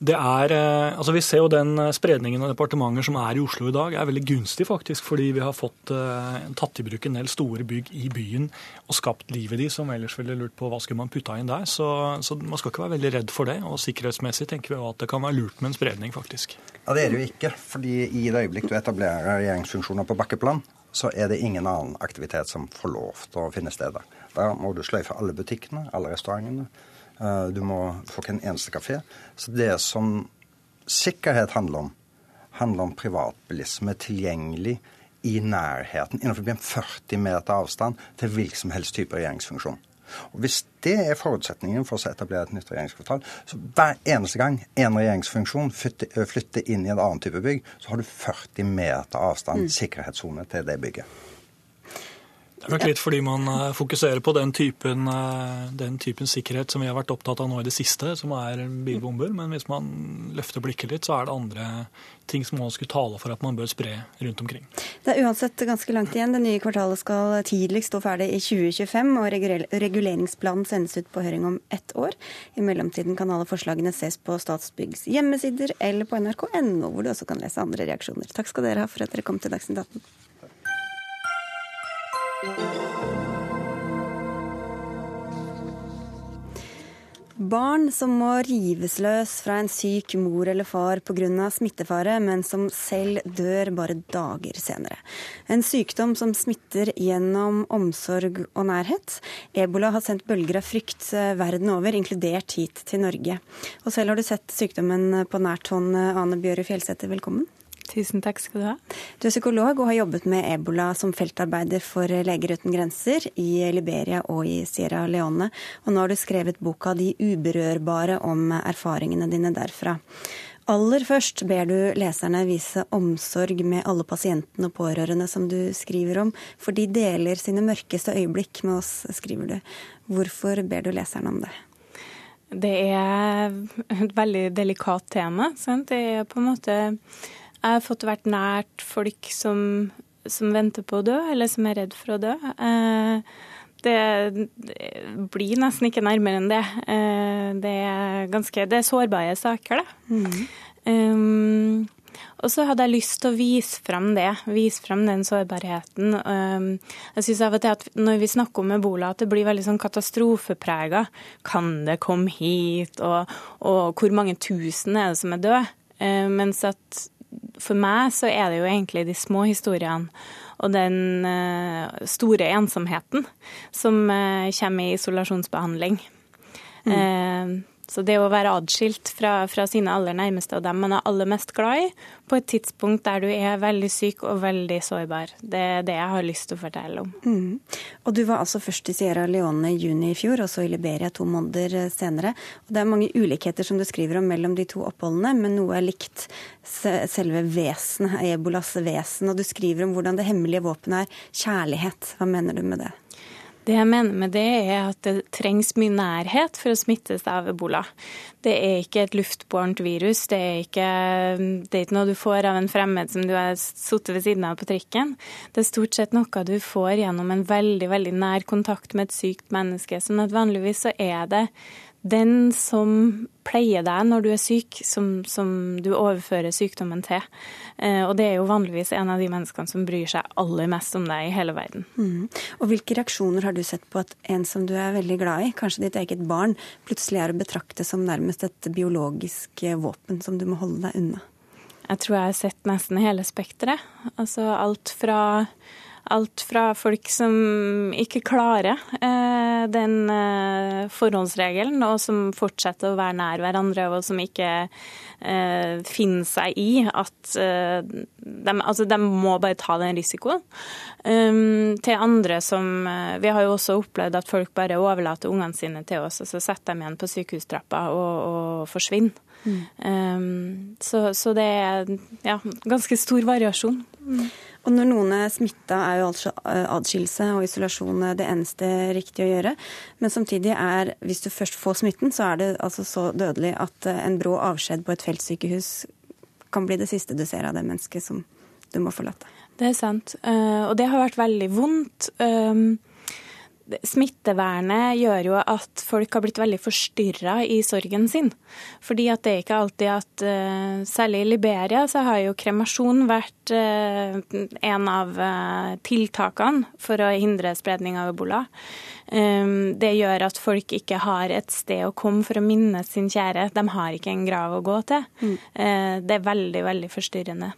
det er, eh, altså Vi ser jo den eh, spredningen av departementer som er i Oslo i dag, er veldig gunstig, faktisk, fordi vi har fått uh, tatt i bruk en del store bygg i byen og skapt liv i de som ellers ville lurt på hva skulle man putta inn der. Så, så, man skal ikke være veldig redd for det. Og sikkerhetsmessig tenker vi at det kan være lurt med en spredning, faktisk. Ja, Det er det jo ikke. fordi i det øyeblikk du etablerer regjeringsfunksjoner på bakkeplan, så er det ingen annen aktivitet som får lov til å finne sted der. Da må du sløyfe alle butikkene, alle restaurantene du må få ikke en eneste kafé. Så det som sikkerhet handler om, handler om privatbilisme tilgjengelig i nærheten, innenfor en 40 meter avstand til hvilken som helst type regjeringsfunksjon. Og Hvis det er forutsetningen for å etablere et nytt regjeringskvartal, så hver eneste gang en regjeringsfunksjon flytter, flytter inn i en annen type bygg, så har du 40 meter avstand, mm. sikkerhetssone, til det bygget. Det er nok litt fordi man eh, fokuserer på den typen, eh, den typen, sikkerhet som vi har vært opptatt av nå i det siste, som er bilbomber. Men hvis man løfter blikket litt, så er det andre ting som man skulle tale for at man bør spre rundt omkring. Det er uansett ganske langt igjen. Det nye kvartalet skal tidligst stå ferdig i 2025, og reguleringsplanen sendes ut på høring om ett år. I mellomtiden kan alle forslagene ses på Statsbyggs hjemmesider eller på nrk.no, hvor du også kan lese andre reaksjoner. Takk skal dere ha for at dere kom til Dagsnytt 18. Barn som må rives løs fra en syk mor eller far pga. smittefare, men som selv dør bare dager senere. En sykdom som smitter gjennom omsorg og nærhet. Ebola har sendt bølger av frykt eh, verden over, inkludert hit til Norge. Og selv har du sett sykdommen på nært hånd, Ane Bjøre Fjellsæter, velkommen. Tusen takk skal du ha. Du er psykolog og har jobbet med ebola som feltarbeider for Leger uten grenser i Liberia og i Sierra Leone. Og nå har du skrevet boka 'De uberørbare' om erfaringene dine derfra. Aller først ber du leserne vise omsorg med alle pasientene og pårørende som du skriver om, for de deler sine mørkeste øyeblikk med oss, skriver du. Hvorfor ber du leserne om det? Det er et veldig delikat tema. Sant? Det er på en måte jeg har fått vært nært folk som, som, venter på å dø, eller som er redd for å dø. Eh, Det, det, blir nesten ikke nærmere enn det. Det er ganske Det er sårbare saker, da. Mm. Um, og så hadde jeg lyst til å vise frem det, vise frem den sårbarheten. Jeg synes av og til at Når vi snakker om ebola, at det blir veldig sånn katastrofeprega. Kan det komme hit? Og, og hvor mange tusen er det som er døde? Mens at for meg så er det jo egentlig de små historiene og den uh, store ensomheten som uh, kommer i isolasjonsbehandling. Mm. Så det å være atskilt fra, fra, sine aller nærmeste og dem man er aller mest glad i, på et tidspunkt der du er veldig syk og veldig sårbar, det er det jeg har lyst til å fortelle om. Mm. Og du var altså først i Sierra Leone i juni i fjor, og så i Liberia to måneder eh, senere. Og det er mange ulikheter som du skriver om mellom de to oppholdene, men noe er likt selve vesenet, ebolas vesen. Og du skriver om hvordan det hemmelige våpenet er kjærlighet. Hva mener du med det? Det jeg mener med det, er at det trengs mye nærhet for å smittes av ebola. Det er ikke et luftbårent virus. Det er, ikke, det er ikke noe du får av en fremmed som du har sittet ved siden av på trikken. Det er stort sett noe du får gjennom en veldig, veldig nær kontakt med et sykt menneske. Sånn at vanligvis så er det den som pleier deg når du er syk, som, som du overfører sykdommen til. Eh, og det er jo vanligvis en av de menneskene som bryr seg aller mest om deg i hele verden. Mm. Og hvilke reaksjoner har du sett på at en som du er veldig glad i, kanskje ditt eget barn, plutselig er å betrakte som nærmest et biologisk våpen som du må holde deg unna? Jeg tror jeg har sett nesten hele spekteret. Altså alt fra Alt fra folk som ikke klarer eh, den eh, forhåndsregelen, og som fortsetter å være nær hverandre, og som ikke eh, finner seg i at eh, de, altså, de må bare ta den risikoen. Um, til andre som eh, Vi har jo også opplevd at folk bare overlater ungene sine til oss, og så setter de igjen på sykehustrappa og, og forsvinner. Mm. Um, så, så, det er ja, ganske stor variasjon. Mm. Og når noen er smitta, er jo altså eh, adskillelse og isolasjon det eneste riktige å gjøre. Men samtidig er, hvis du først får smitten, så er det altså så dødelig at eh, en brå avskjed på et feltsykehus kan bli det siste du ser av det mennesket som du må forlate. Det er sant. Eh, og det har vært veldig vondt. Smittevernet gjør jo at folk har blitt veldig forstyrra i sorgen sin. Fordi at det er ikke alltid at uh, Særlig i Liberia så har jo kremasjon vært uh, en av uh, tiltakene for å hindre spredning av ebola. Um, det gjør at folk ikke har et sted å komme for å minnes sin kjære. De har ikke en grav å gå til. Mm. det er veldig, veldig forstyrrende.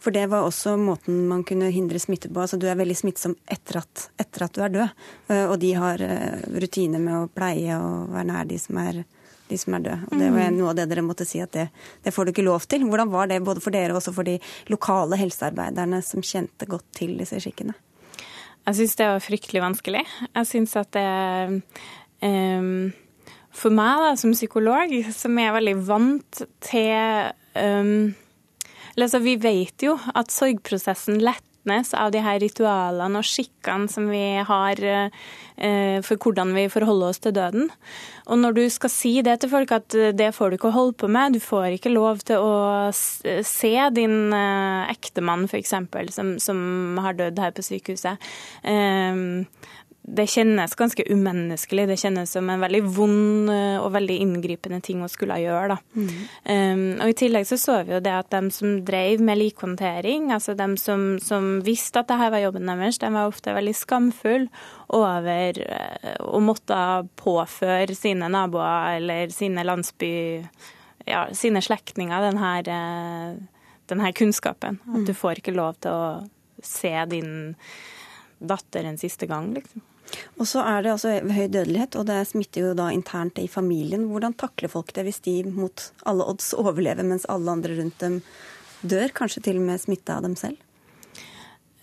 For det var også måten man kunne hindre smitte på. Altså du er veldig smittsom etter at, etter at du er død. Eh, og de har eh, rutiner med å pleie og være nær de som er, de som er døde. Og det var mm. noe av det dere måtte si at det, det, får du ikke lov til. Hvordan var det både for dere og også for de lokale helsearbeiderne som kjente godt til disse skikkene? Jeg syns det var fryktelig vanskelig. Jeg syns at det um, For meg da, som psykolog, som er veldig vant til um, Altså, vi vet jo at sorgprosessen letnes av de her ritualene og skikkene som vi har eh, for hvordan vi forholder oss til døden. Og når du skal si det til folk at eh, det får du ikke holde på med, du får ikke lov til å se din eh, ektemann f.eks. Som, som har dødd her på sykehuset det kjennes ganske umenneskelig. Det kjennes som en veldig vond eh, og veldig inngripende ting å skulle gjøre. Mm. Um, og I tillegg så så vi jo det at de som drev med likhåndtering, altså de som, som visste at dette var jobben deres, de var ofte veldig skamfulle over uh, å måtte påføre sine naboer eller sine landsby, ja, sine slektninger denne, uh, denne kunnskapen. At du mm. får ikke lov til å se din datter en siste gang, liksom. Og så er det altså høy dødelighet, og det smitter jo da internt i familien. Hvordan takler folk det hvis de mot alle odds overlever, mens alle andre rundt dem dør? Kanskje til og med smitta av dem selv?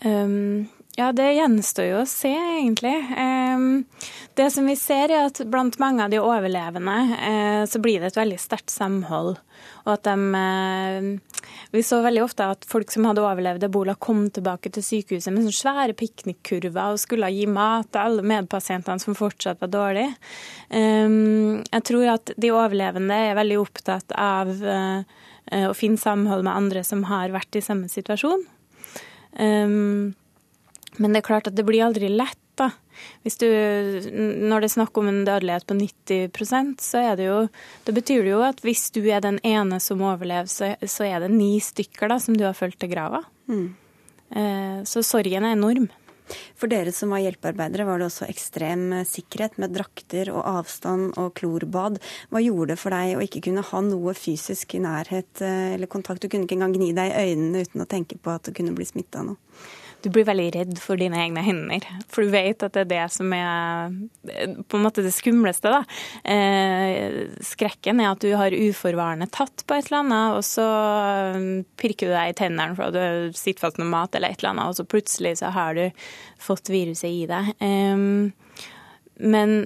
Um, ja, det gjenstår jo å se, egentlig. Det som vi ser, er at blant mange av de overlevende eh, så blir det et veldig sterkt samhold. Og at de eh, Vi så veldig ofte at folk som hadde overlevd ebola, kom tilbake til sykehuset med sånne svære piknikkurver og skulle gi mat til alle medpasientene som fortsatt var dårlige. Jeg tror at de overlevende er veldig opptatt av eh, å finne samhold med andre som har vært i samme situasjon. Men det er klart at det blir aldri lett. da. Du, når det er snakk om en dødelighet på 90% så er det jo Det betyr det jo at hvis du er den ene som overlever, så, så er det ni stykker da som du har fulgt til grava. Mm. Eh, så sorgen er enorm. For dere som var hjelpearbeidere, var det også ekstrem sikkerhet med drakter og avstand og klorbad. Hva gjorde det for deg å ikke kunne ha noe fysisk i nærhet eh, eller kontakt? Du kunne ikke engang gni deg i øynene uten å tenke på at du kunne bli smitta av noe du blir veldig redd for dine egne hender. For du vet at det er det som er på en måte det skumleste. da. Eh, skrekken er at du har uforvarende tatt på et eller annet, og så um, pirker du deg i tennene for at du sitter fast med mat eller et eller annet, og så plutselig så har du fått viruset i deg. Eh, men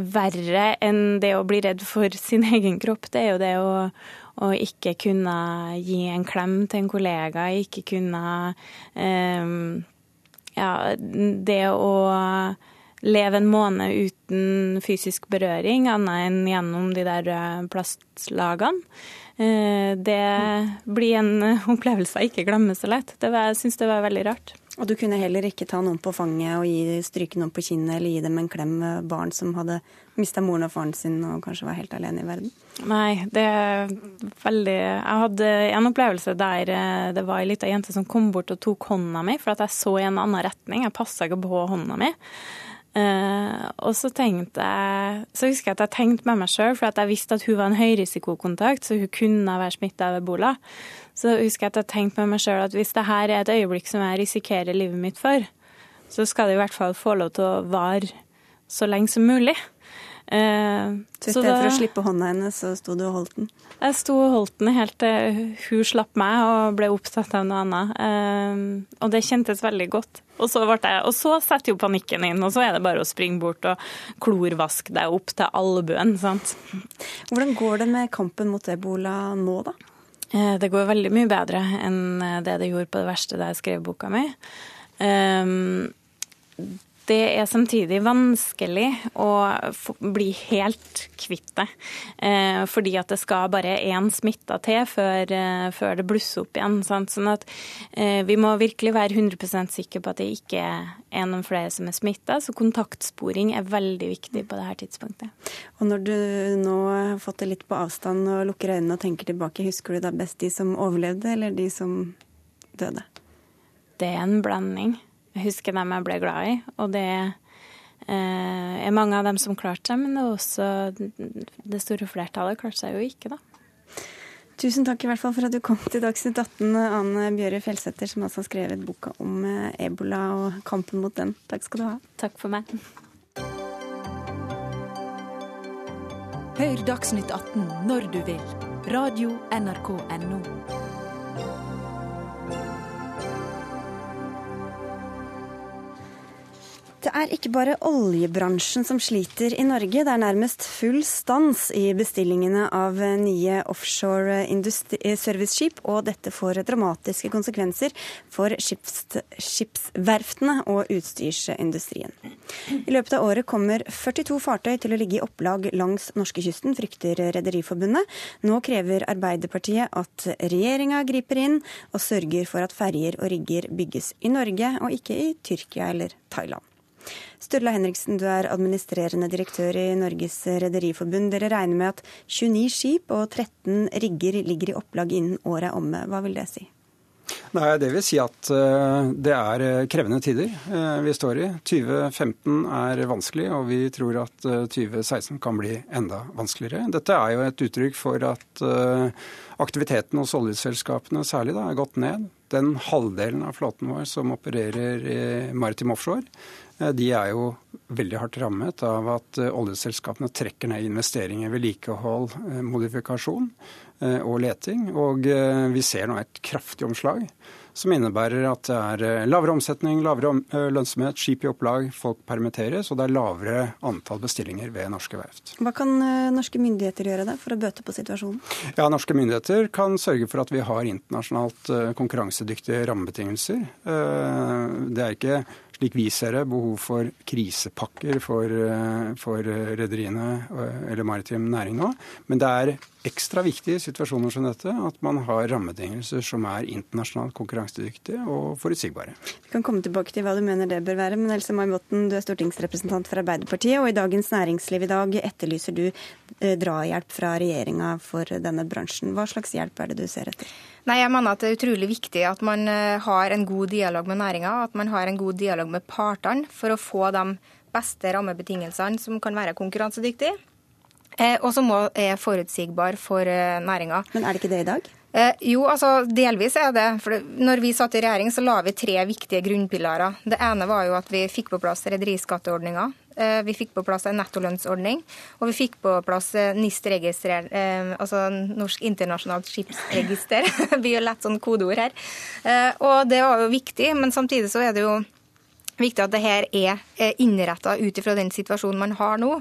verre enn det å bli redd for sin egen kropp, det er jo det å og ikke kunne gi en klem til en kollega, ikke kunne um, Ja, det å leve en måned uten fysisk berøring, annet enn gjennom de der eh, plastlagene. Eh, det blir en opplevelse jeg ikke glemmer så lett. Det var, jeg syns det var veldig rart. Og du kunne heller ikke ta noen på fanget og gi, stryke noen på kinnet eller gi dem en klem barn som hadde mista moren og faren sin og kanskje var helt alene i verden? Nei, det er veldig Jeg hadde en opplevelse der eh, det var ei lita jente som kom bort og tok hånda mi for at jeg så i en annen retning. Jeg passa ikke på hånda mi. Uh, og så tenkte jeg Så husker jeg at jeg tenkte med meg sjøl, for jeg visste at hun var en høyrisikokontakt, så hun kunne være smitta av ebola. Så husker jeg at jeg tenkte med meg sjøl at hvis det her er et øyeblikk som jeg risikerer livet mitt for, så skal det i hvert fall få lov til å vare så lenge som mulig. Uh, så i stedet for å slippe hånda hennes, så sto du og holdt den? Jeg sto og holdt den helt til hun slapp meg og ble opptatt av noe annet. Uh, og det kjentes veldig godt. Og så, jeg, og så setter jo panikken inn, og så er det bare å springe bort og klorvaske deg opp til albuen. sant? Hvordan går det med kampen mot ebola nå, da? Uh, det går veldig mye bedre enn det det gjorde på det verste da jeg skrev boka mi. Det er samtidig vanskelig å bli helt kvitt det. Eh, fordi at det skal bare én smitta til før, eh, før, det blusser opp igjen. Sant? Sånn at eh, vi må virkelig være 100% sikre på at det ikke er noen flere som er smitta. Så kontaktsporing er veldig viktig på dette tidspunktet. Og når du nå har fått det litt på avstand og lukker øynene og tenker tilbake, husker du da best de som overlevde, eller de som døde? Det er en blanding. Jeg husker dem jeg ble glad i, og det eh, er mange av dem som klarte seg, men det også det store flertallet klarte seg jo ikke, da. Tusen takk i hvert fall for at du kom til Dagsnytt 18, Anne Bjøre Fjellsetter, som altså har skrevet boka om eh, ebola og kampen mot den. Takk skal du ha. Takk for meg. Hør Dagsnytt 18 når du vil. Radio NRK Radio.nrk.no. Det er ikke bare oljebransjen som sliter i Norge. Det er nærmest full stans i bestillingene av nye offshore serviceskip, og dette får dramatiske konsekvenser for skipsverftene og utstyrsindustrien. I løpet av året kommer 42 fartøy til å ligge i opplag langs norskekysten, frykter Rederiforbundet. Nå krever Arbeiderpartiet at regjeringa griper inn og sørger for at ferjer og rigger bygges i Norge, og ikke i Tyrkia eller Thailand. Sturla Henriksen, du er administrerende direktør i Norges Rederiforbund. Dere regner med at 29 skip og 13 rigger ligger i opplag innen året er omme. Hva vil det si? Nei, Det vil si at uh, det er eh, krevende tider uh, vi står i. 2015 er vanskelig, og vi tror at uh, 2016 kan bli enda vanskeligere. Dette er jo et uttrykk for at aktiviteten hos oljeselskapene særlig da, er gått ned. Den halvdelen av flåten vår som opererer i maritim offshore, Eh, de er jo veldig hardt rammet av at eh, oljeselskapene trekker ned investeringer, vedlikehold, eh, modifikasjon og leting. Og vi ser nå et kraftig omslag som innebærer at det er lavere omsetning, lavere lønnsomhet, skip i opplag, folk permitteres, og det er lavere antall bestillinger ved norske verft. Hva kan norske myndigheter gjøre da for å bøte på situasjonen? Ja, Norske myndigheter kan sørge for at vi har internasjonalt konkurransedyktige rammebetingelser. Det er ikke slik vi ser det, behov for krisepakker for, eh, for rederiene eller maritim næring nå. Men det er ekstra viktig i situasjoner som dette at man har rammebetingelser som er internasjonalt konkurransedyktige og forutsigbare. Vi kan komme tilbake til hva du mener det bør være, men Else May Botten, du er stortingsrepresentant for Arbeiderpartiet, og i Dagens Næringsliv i dag etterlyser du eh, drahjelp fra regjeringa for denne bransjen. Hva slags hjelp er det du ser etter? Nei, jeg mener at Det er utrolig viktig at man eh, har en god dialog med næringa, at man har en god dialog med partene for å få de beste rammebetingelsene som kan være konkurransedyktige. Eh, og som er forutsigbar for eh, næringa. Men er det ikke det i dag? Eh, jo, altså delvis er det. For når vi satt i regjering, så la vi tre viktige grunnpilarer. Det ene var jo at vi fikk på plass rederiskatteordninga. Eh, vi fikk på plass en nettolønnsordning, og vi fikk på plass NIST-registrer, eh, altså Norsk internasjonalt skipsregister. det blir jo lett sånn kodeord her. Og det var jo viktig, men samtidig så er det jo viktig at det her er innretta ut ifra den situasjonen man har nå.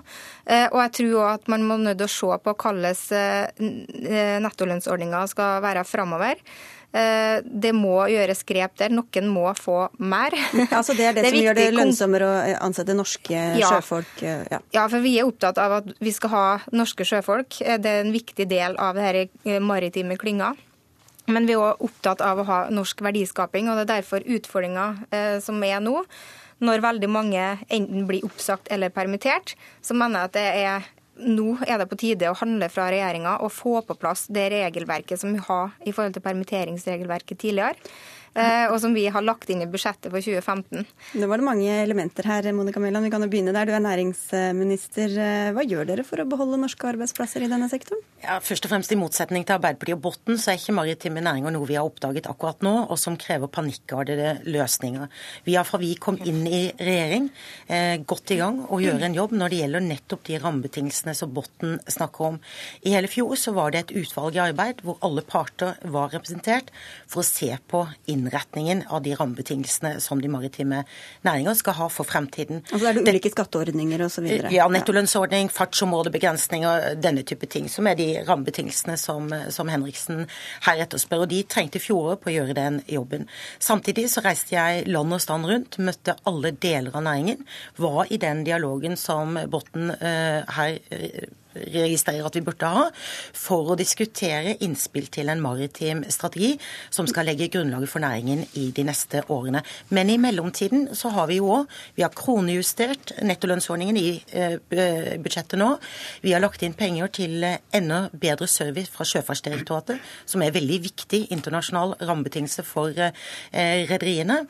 Eh, og jeg tror òg at man må nødt til å se på hvordan eh, nettolønnsordninga skal være framover. Eh, det må gjøres grep der. Noen må få mer. Altså det er det, det er som gjør det lønnsommere å ansette norske ja. sjøfolk? Ja. ja. for vi er opptatt av at vi skal ha norske sjøfolk. Det er en viktig del av denne maritime klynga. Men vi er òg opptatt av å ha norsk verdiskaping, og det er derfor utfordringa eh, som er nå. Når veldig mange enten blir oppsagt eller permittert, så mener jeg at det er nå er det på tide å handle fra regjeringa og få på plass det regelverket som vi har i forhold til permitteringsregelverket tidligere. Eh, og som vi har lagt inn i budsjettet for 2015. Nå var det mange elementer her, Monica Mæland. Vi kan jo begynne der. Du er næringsminister. Eh, hva gjør dere for å beholde norske arbeidsplasser i denne sektoren? Ja, først og fremst I motsetning til Arbeiderpartiet og Botten, så er ikke maritime næringer noe vi har oppdaget akkurat nå, og som krever panikkardede løsninger. Vi har fra vi kom inn i regjering eh, gått i gang og gjør en jobb når det gjelder nettopp de rammebetingelsene som Botten snakker om. I hele fjor så var det et utvalg i arbeid hvor alle parter var representert for å se på inn innretningen av de rammebetingelsene som de maritime næringer skal ha for fremtiden. Altså Er det ulike skatteordninger osv.? Ja, nettolønnsordning, fartsområdebegrensninger, denne type ting. Som er de rammebetingelsene som, som Henriksen her etterspør. Og de trengte fjoråret på å gjøre den jobben. Samtidig så reiste jeg land og stand rundt, møtte alle deler av næringen. Var i den dialogen som Botten uh, her uh, registrerer at vi burde ha, for å diskutere innspill til en maritim strategi som skal legge grunnlaget for næringen i de neste årene. Men i mellomtiden så har vi jo òg Vi har kronejustert nettolønnsordningen i eh, budsjettet nå. Vi har lagt inn penger til eh, enda bedre service fra Sjøfartsdirektoratet, som er veldig viktig internasjonal rammebetingelse for eh, rederiene.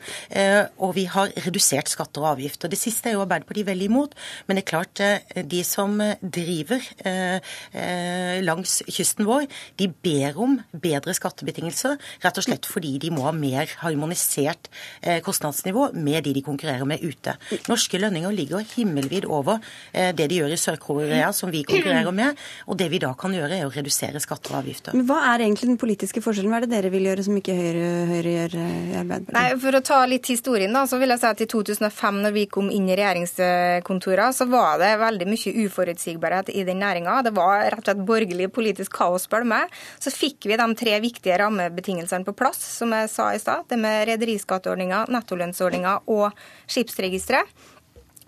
Og vi har redusert skatter og avgifter. Det siste er jo Arbeiderpartiet veldig imot, men det er klart de som driver langs kysten vår, de ber om bedre skattebetingelser, rett og slett fordi de må ha mer harmonisert eh, kostnadsnivå med de de konkurrerer med ute. Norske lønninger ligger himmelvid over det de gjør i Sør-Korea, som vi konkurrerer med. Og det vi da kan gjøre, er å redusere skatter og avgifter. Men Hva er egentlig den politiske forskjellen? Hva er det dere vil gjøre som ikke Høyre, Høyre gjør i Arbeiderpartiet? Nei, For å ta litt historien, da, så vil jeg si at i 2005, når vi kom inn i regjeringskontorene, så var det veldig mye uforutsigbarhet i den næringa. Det var rett og slett borgerlig politisk kaos, spør du meg. Så fikk vi de tre viktige rammebetingelsene på plass, som jeg sa i stad. Det med rederiskatteordninga, nettolønnsordninga og skipsregisteret.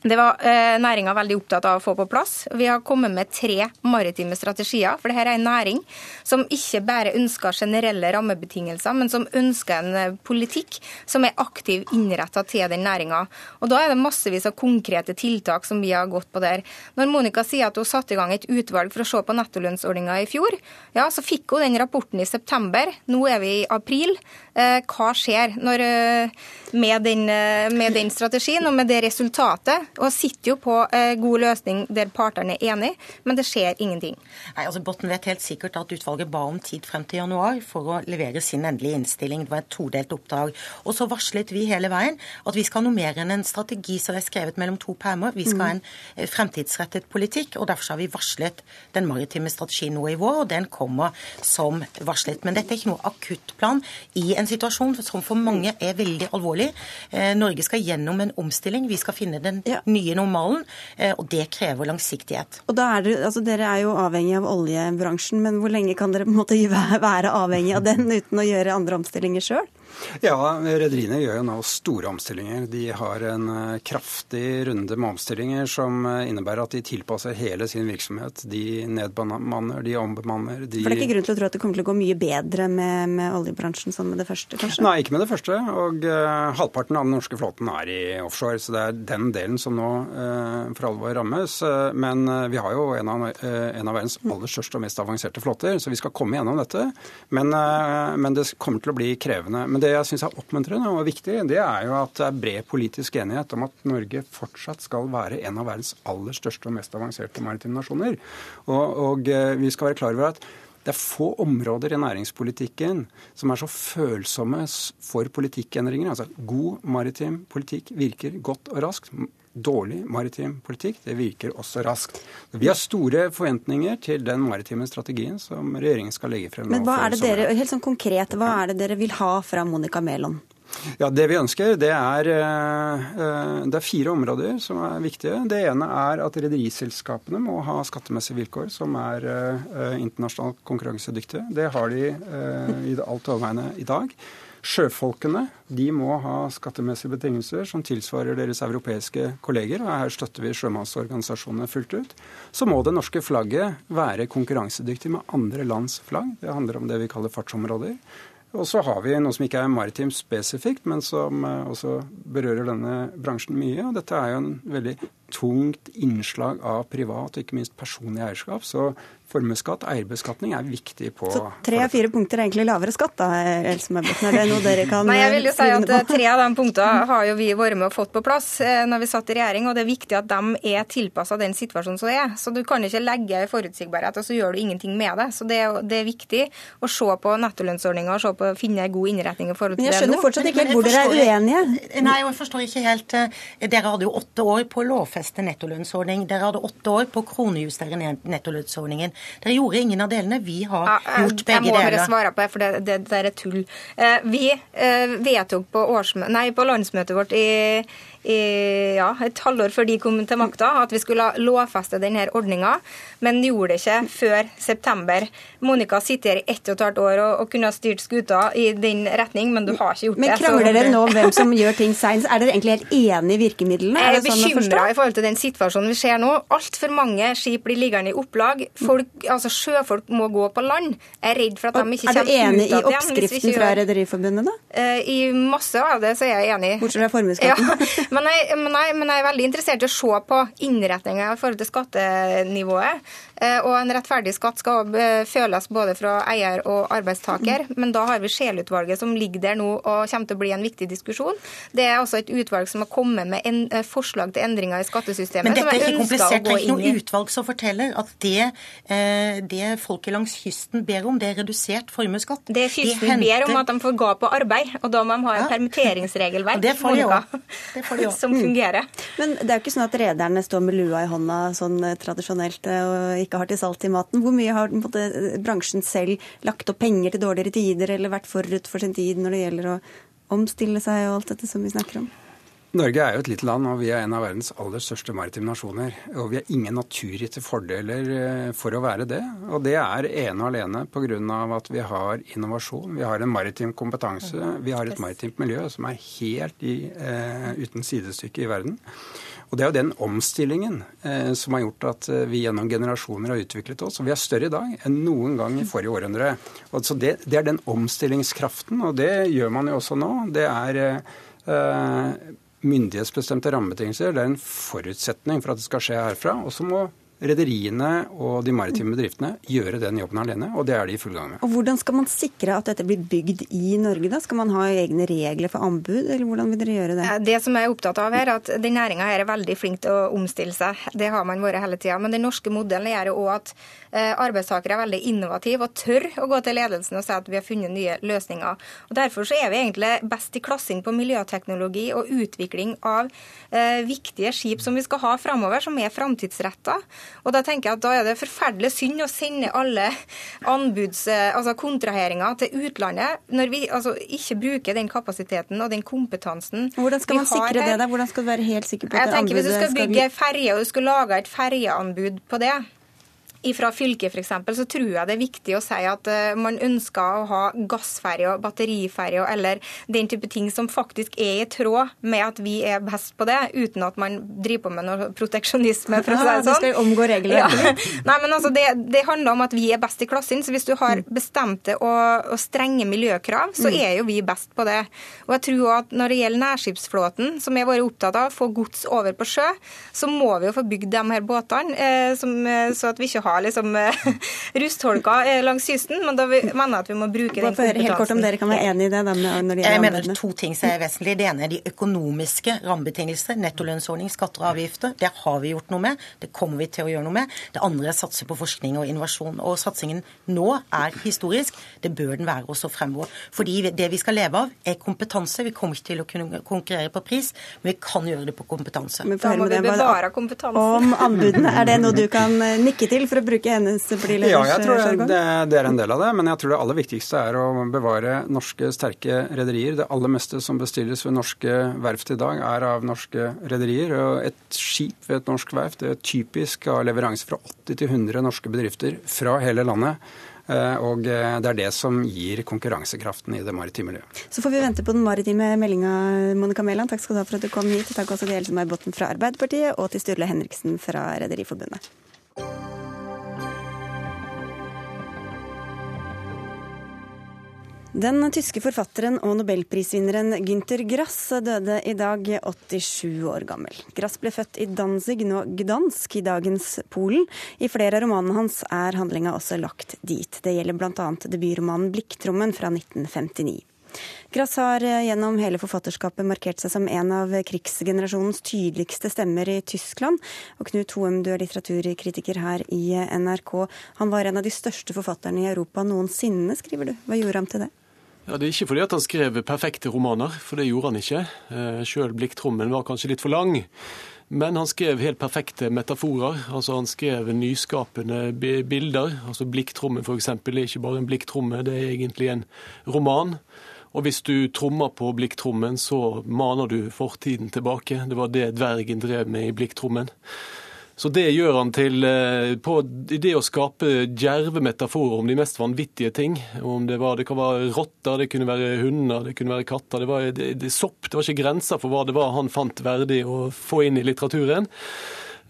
Det var eh, næringa veldig opptatt av å få på plass. Vi har kommet med tre maritime strategier. For dette er en næring som ikke bare ønsker generelle rammebetingelser, men som ønsker en eh, politikk som er aktiv innretta til den næringa. Og da er det massevis av konkrete tiltak som vi har gått på der. Når Monica sier at hun satte i gang et utvalg for å se på nettolønnsordninga i fjor, ja, så fikk hun den rapporten i september. Nå er vi i april. Eh, hva skjer når, eh, med, den, eh, med den strategien og med det resultatet? og sitter jo på god løsning der partene er enige, men det skjer ingenting. Nei, altså Botten vet helt sikkert at utvalget ba om tid frem til januar for å levere sin endelige innstilling. Det var et todelt oppdrag. Og så varslet vi hele veien at vi skal ha noe mer enn en strategi som er skrevet mellom to permer. Vi skal ha en fremtidsrettet politikk, og derfor har vi varslet den maritime strategien nå i vår, og den kommer som varslet. Men dette er ikke noe akuttplan i en situasjon som for mange er veldig alvorlig. Eh, Norge skal gjennom en omstilling. Vi skal finne den nye normalen, eh, og det krever langsiktighet. Og da er det, altså Dere er jo avhengig av oljebransjen, men hvor lenge kan dere på en måte være avhengig av den uten å gjøre andre omstillinger sjøl? Ja, rederiene gjør jo nå store omstillinger. De har en eh, kraftig runde med omstillinger som eh, innebærer at de tilpasser hele sin virksomhet. De nedbemanner, de ombemanner. De... For det er ikke grunn til å tro at det kommer til å gå mye bedre med, med oljebransjen som med det første, kanskje? Nei, ikke med det første. Og uh, halvparten av den norske flåten er i offshore, så det er den delen som nå uh, for alvor rammes. Uh, men vi har jo en av, en av, verdens aller største og mest avanserte flåter, så vi skal komme gjennom dette. Men, men det kommer til å bli krevende. Men det jeg syns er oppmuntrende og viktig, det er jo at det er bred politisk enighet om at Norge fortsatt skal være en av verdens aller største og mest avanserte maritime nasjoner. Og, og eh, vi skal være klar over at det er få områder i næringspolitikken som er så følsomme for politikkendringer. Altså god maritim politikk virker godt og raskt dårlig maritim politikk. Det virker også raskt. Vi har store forventninger til den maritime strategien som regjeringen skal legge frem. Men hva er det dere, helt sånn konkret, hva er det dere vil ha fra Monica Mæland? Ja, Det vi ønsker, det er, eh, eh, det er fire områder som er viktige. Det ene er at rederiselskapene må ha skattemessige vilkår som er eh, internasjonalt konkurransedyktige. Det har de i det alt overveiende i dag. Sjøfolkene de må ha skattemessige betingelser som tilsvarer deres europeiske kolleger. og Her støtter vi sjømannsorganisasjonene fullt ut. Så må det norske flagget være konkurransedyktig med andre lands flagg. Det handler om det vi kaller fartsområder. Og så har vi noe som ikke er maritimt spesifikt, men som eh, også berører denne bransjen mye. og Dette er jo en veldig tungt innslag av privat og ikke minst personlig eierskap. Så formuesskatt, eierbeskatning, er viktig på Så tre av fire punkter er egentlig lavere skatt, da, Else Møbotn? Er det noe dere kan Nei, jeg vil jo si at Tre av de punktene har jo vi vært med og fått på plass eh, når vi satt i regjering, og det er viktig at de er tilpassa den situasjonen som er. Så du kan ikke legge forutsigbarhet, og så gjør du ingenting med det. Så det er, det er viktig å se på nettolønnsordninga og se på, finne en god innretning i forhold til det nå. Jeg skjønner fortsatt ikke hvor dere er uenige. Nei, jeg forstår ikke helt. Eh, dere hadde jo åtte år på å lovfeste nettolønnsordning. Dere hadde åtte år på å kronejustere nettolønnsordningen. Dere gjorde ingen av delene. Vi har ja, jeg, gjort begge deler. Jeg må bare svare på det, for det, det, det er tull. Eh, vi eh, vedtok på, nei, på landsmøtet vårt i i ja, et halvår før de kom til makta, at vi skulle lovfeste denne ordninga, men gjorde det ikke før september. Monica sitter i ett og et halvt år og, og kunne ha styrt skuta i din retning, men du har ikke gjort men det. Men krangler dere nå om hvem som gjør ting seinest? Er dere egentlig helt enig i virkemidlene? Jeg er, er sånn bekymra i forhold til den situasjonen vi ser nå. Altfor mange skip blir liggende i opplag. Folk, altså Sjøfolk må gå på land. Jeg er redd for at de ikke kommer ut av det. Er du enig i oppskriften fra Rederiforbundet, da? Eh, I masse av det så er jeg enig. Bortsett fra formuesskatten? Ja. Men jeg, men, jeg, men jeg, er veldig interessert i å se på innretninga i forhold til skattenivået. Eh, og en rettferdig skatt skal eh, føles både fra eier og arbeidstaker. Men da har vi Scheel-utvalget som ligger der nå og kommer til å bli en viktig diskusjon. Det er også et utvalg som har kommet med en, eh, forslag til endringer i skattesystemet. Men dette er ikke komplisert. Det er ikke noe utvalg som forteller at det, det folket langs kysten ber om, det er redusert formuesskatt. Det kysten de henter... ber om at de får gå på arbeid, og da må de ha en ja. permitteringsregelverk det får de også. Også. som fungerer. Men det er jo ikke sånn at rederne står med lua i hånda sånn tradisjonelt og ikke ikke har til salt i maten. Hvor mye har måte, bransjen selv lagt opp penger til dårligere tider, eller vært forut for sin tid når det gjelder å omstille seg og alt dette som vi snakker om? Norge er jo et lite land, og vi er en av verdens aller største maritime nasjoner. Og vi har ingen naturgitte fordeler eh, for å være det. Og det er ene og alene pga. at vi har innovasjon, vi har en maritim kompetanse, vi har et maritimt miljø som er helt i, eh, uten sidestykke i verden. Og Det er jo den omstillingen eh, som har gjort at eh, vi gjennom generasjoner har utviklet oss. Og vi er større i dag enn noen gang i forrige århundre. Så det, det, er den omstillingskraften, og det gjør man jo også nå. Det er eh, myndighetsbestemte rammebetingelser. Det er en forutsetning for at det skal skje herfra. Og så må rederiene og de maritime bedriftene gjøre den jobben alene, og det er de i full gang med. Og Hvordan skal man sikre at dette blir bygd i Norge? da? Skal man ha egne regler for anbud, eller hvordan vil dere gjøre det? Det som jeg er opptatt av her, er at den næringa er veldig flink til å omstille seg. Det har man vært hele tida. Men den norske modellen gjør òg at eh, arbeidstakere er veldig innovative og tør å gå til ledelsen og si at vi har funnet nye løsninger. Og Derfor så er vi egentlig best i klassing på miljøteknologi og utvikling av eh, viktige skip som vi skal ha framover, som er framtidsretta. Og Da tenker jeg at da er det forferdelig synd å sende alle anbuds, eh, altså kontraheringer til utlandet når vi altså, ikke bruker den kapasiteten og den kompetansen Hvordan skal man sikre det? da? Hvordan skal du være helt sikker på at jeg tenker Hvis du skal bygge ferje og du skal lage et ferjeanbud på det, fra fylket f.eks., så tror jeg det er viktig å si at uh, man ønsker å ha gassferjer, batteriferjer eller den type ting som faktisk er i tråd med at vi er best på det, uten at man driver på med noe proteksjonisme, for å si det sånn. Ja, skal omgå reglene. Ja. Nei, men altså, det, det, handler om at vi er best i klassen. Så hvis du har bestemte og, og strenge miljøkrav, så mm. er jo vi best på det. Og jeg tror at når det gjelder nærskipsflåten, som jeg har vært opptatt av, få gods over på sjø, så må vi jo få bygd de her båtene, eh, som, eh, så at vi ikke har liksom eh, rustholker eh, langs kysten. Men da vi, mener jeg at vi må bruke den kompetansen. Helt kort om dere kan være enig i det? Da, når det jeg mener er to ting som er vesentlig. Det ene er de økonomiske rammebetingelser. Nettolønnsordning, skatter og avgifter. Det har vi gjort noe med. Det kommer vi til å gjøre noe med. Det andre er å satse på forskning og innovasjon. Og satsingen nå er historisk. Det bør den være også fremover. Fordi det vi skal leve av, er kompetanse. Vi kommer ikke til å kunne konkurrere på pris, men vi kan gjøre det på kompetanse. Men Da må vi bevare kompetansen. Om anbudene, er det noe du kan eh, nikke til for å bruke hennes partileders Ja, jeg tror det, det, er en del av det. Men jeg tror det aller viktigste er å bevare norske sterke rederier. Det aller meste som bestilles ved norske verft i dag, er av norske rederier. Et skip ved et norsk verft er typisk av leveranse fra 80 til 100 norske bedrifter fra hele landet. Eh, og eh, det er det som gir konkurransekraften i det maritime miljøet. Så får vi vente på den maritime meldinga, Monica Mæland. Takk skal du ha for at du kom hit. Takk også til Else May Botten fra Arbeiderpartiet og til Sturle Henriksen fra Rederiforbundet. Den tyske forfatteren og nobelprisvinneren Günter Grass døde i dag 87 år gammel. Grass ble født i Danzig, nå Gdansk, i dagens Polen. I flere av romanene hans er handlinga også lagt dit. Det gjelder bl.a. debutromanen 'Blikktrommen' fra 1959. Grass har gjennom hele forfatterskapet markert seg som en av krigsgenerasjonens tydeligste stemmer i Tyskland. Og Knut Hoem, du er litteraturkritiker her i NRK. Han var en av de største forfatterne i Europa noensinne, skriver du. Hva gjorde han til det? Ja, Det er ikke fordi at han skrev perfekte romaner, for det gjorde han ikke. Eh, Sjøl 'Blikktrommen' var kanskje litt for lang. Men han skrev helt perfekte metaforer. altså Han skrev nyskapende bilder. altså 'Blikktrommen' f.eks. er ikke bare en blikktromme, det er egentlig en roman. Og hvis du trommer på blikktrommen, så maner du fortiden tilbake. Det var det dvergen drev med i blikktrommen. Så det gjør han til eh, på det å skape djerve metaforer om de mest vanvittige ting. Om det, var, det kan være rotter, det kunne være hunder, det kunne være katter. Det var det, det, sopp. Det var ikke grenser for hva det var han fant verdig å få inn i litteraturen.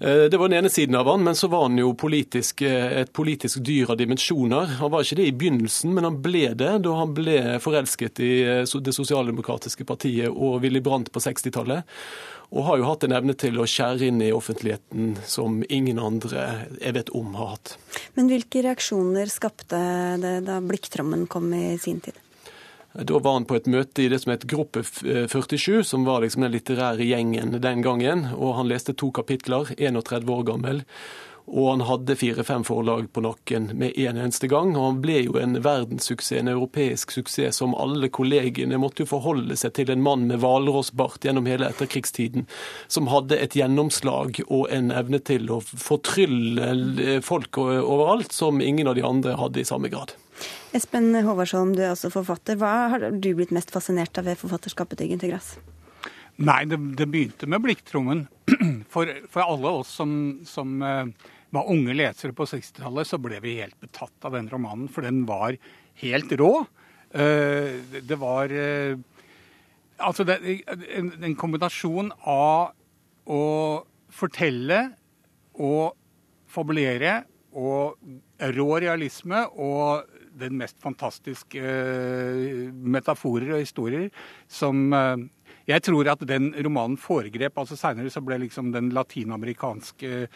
Eh, det var den ene siden av han, men så var han jo politisk, eh, et politisk dyr av dimensjoner. Han var ikke det i begynnelsen, men han ble det da han ble forelsket i Det sosialdemokratiske partiet og Willy Brandt på 60-tallet og har jo hatt en evne til å skjære inn i offentligheten som ingen andre jeg vet om har hatt. Men hvilke reaksjoner skapte det da Blikktrommen kom i sin tid? Da var han på et møte i det som het Gruppe 47, som var liksom den litterære gjengen den gangen. Og han leste to kapitler, 31 år gammel. Og han hadde fire-fem forlag på nakken med en eneste gang. Og han ble jo en verdenssuksess, en europeisk suksess, som alle kollegene måtte jo forholde seg til en mann med hvalrossbart gjennom hele etterkrigstiden, som hadde et gjennomslag og en evne til å fortrylle folk overalt, som ingen av de andre hadde i samme grad. Espen Håvardsholm, du er også forfatter. Hva har du blitt mest fascinert av ved forfatterskapet til Gynter? Nei, det, det begynte med blikktrommen. For, for, alle oss som, som uh, var unge lesere på 60-tallet, så ble vi helt betatt av den romanen. For den var helt rå. Uh, det var uh, Altså, det, en, en kombinasjon av å fortelle og fabulere og rå realisme og den mest fantastiske metaforer og historier som jeg tror at den romanen foregrep altså Seinere så ble liksom den latinamerikanske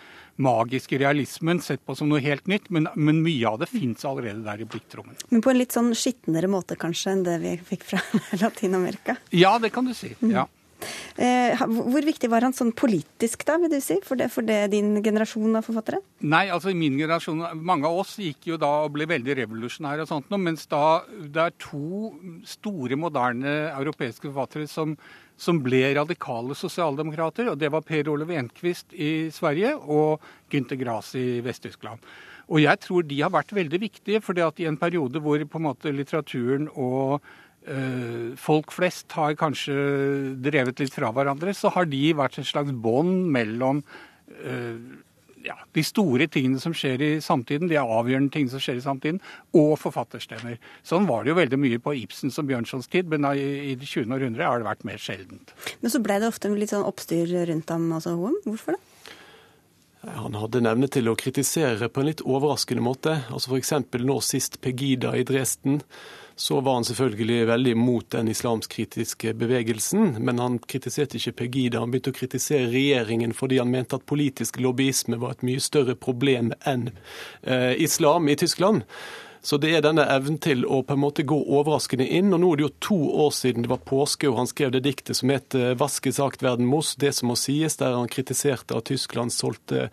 magiske realismen sett på som noe helt nytt, men, men mye av det fins allerede der i blikktrommen. Men på en litt sånn skitnere måte kanskje enn det vi fikk fra Latin-Amerika? Ja, det kan du si. Ja. Eh, hvor viktig var han sånn politisk, da, vil du si, for det, for det din generasjon av forfattere? Nei, altså i min generasjon, mange av oss gikk jo da og ble veldig revolusjonære og sånt, mens da det er to store, moderne europeiske forfattere som, som ble radikale sosialdemokrater, og det var Per Olav Enquist i Sverige og Günter Grass i Vest-Tyskland. Og jeg tror de har vært veldig viktige, fordi at i en periode hvor på en måte litteraturen og folk flest har kanskje drevet litt fra hverandre, så har de vært et slags bånd mellom eh, ja, de store tingene som skjer i samtiden, de avgjørende tingene som skjer i samtiden, og forfatterstemmer. Sånn var det jo veldig mye på Ibsens og Bjørnsons tid, men i det 20. århundre har det vært mer sjeldent. Men så ble det ofte litt sånn oppstyr rundt ham altså Hoem. Hvorfor det? Han hadde nevne til å kritisere på en litt overraskende måte. Altså F.eks. nå sist Pegida i Dresden så var han selvfølgelig veldig mot den islamskritiske bevegelsen. Men han kritiserte ikke Pegida. Han begynte å kritisere regjeringen fordi han mente at politisk lobbyisme var et mye større problem enn eh, islam i Tyskland. Så det er denne evnen til å på en måte gå overraskende inn. Og nå er det jo to år siden det var påske, og han skrev det diktet som het 'Vaske sagt verden mos', det som må sies, der han kritiserte at Tyskland solgte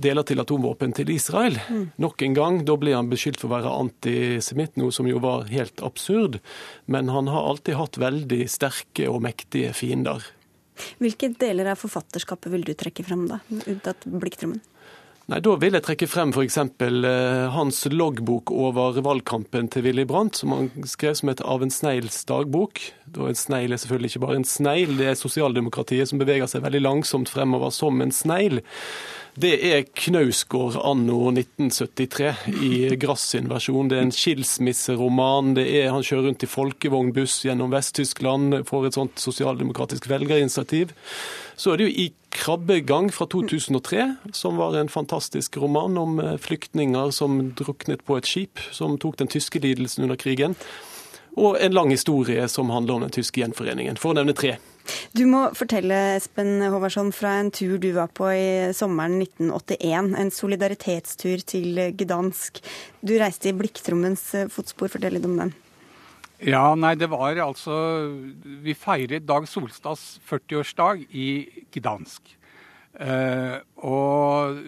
deler til atomvåpen til Israel. Mm. Nok en gang, da ble han beskyldt for å være antisemitt, noe som jo var helt absurd. Men han har alltid hatt veldig sterke og mektige fiender. Hvilke deler av forfatterskapet vil du trekke frem, da, unntatt Blikktrommen? Nei, Da vil jeg trekke frem f.eks. Eh, hans loggbok over valgkampen til Willy Brandt, som han skrev som et Av en snegls dagbok. Da En snegl er selvfølgelig ikke bare en snegl, det er sosialdemokratiet som beveger seg veldig langsomt fremover som en snegl. Det er Knausgård anno 1973 i Grass sin versjon. Det er en skilsmisseroman. Det er, han kjører rundt i folkevognbuss gjennom Vest-Tyskland, får et sånt sosialdemokratisk velgerinitiativ. Så er det jo I krabbegang fra 2003, som var en fantastisk roman om eh, flyktninger som druknet på et skip, som tok den tyske lidelsen under krigen. Og en lang historie som handler om den tyske gjenforeningen, for å nevne tre. Du må fortelle, Espen Håvardsson, fra en tur du var på i sommeren 1981. En solidaritetstur til Gdansk. Du reiste i Blikktrommens fotspor. Fortell litt om den. Ja, nei, det var altså Vi feiret Dag Solstads 40-årsdag i Gdansk. Eh, og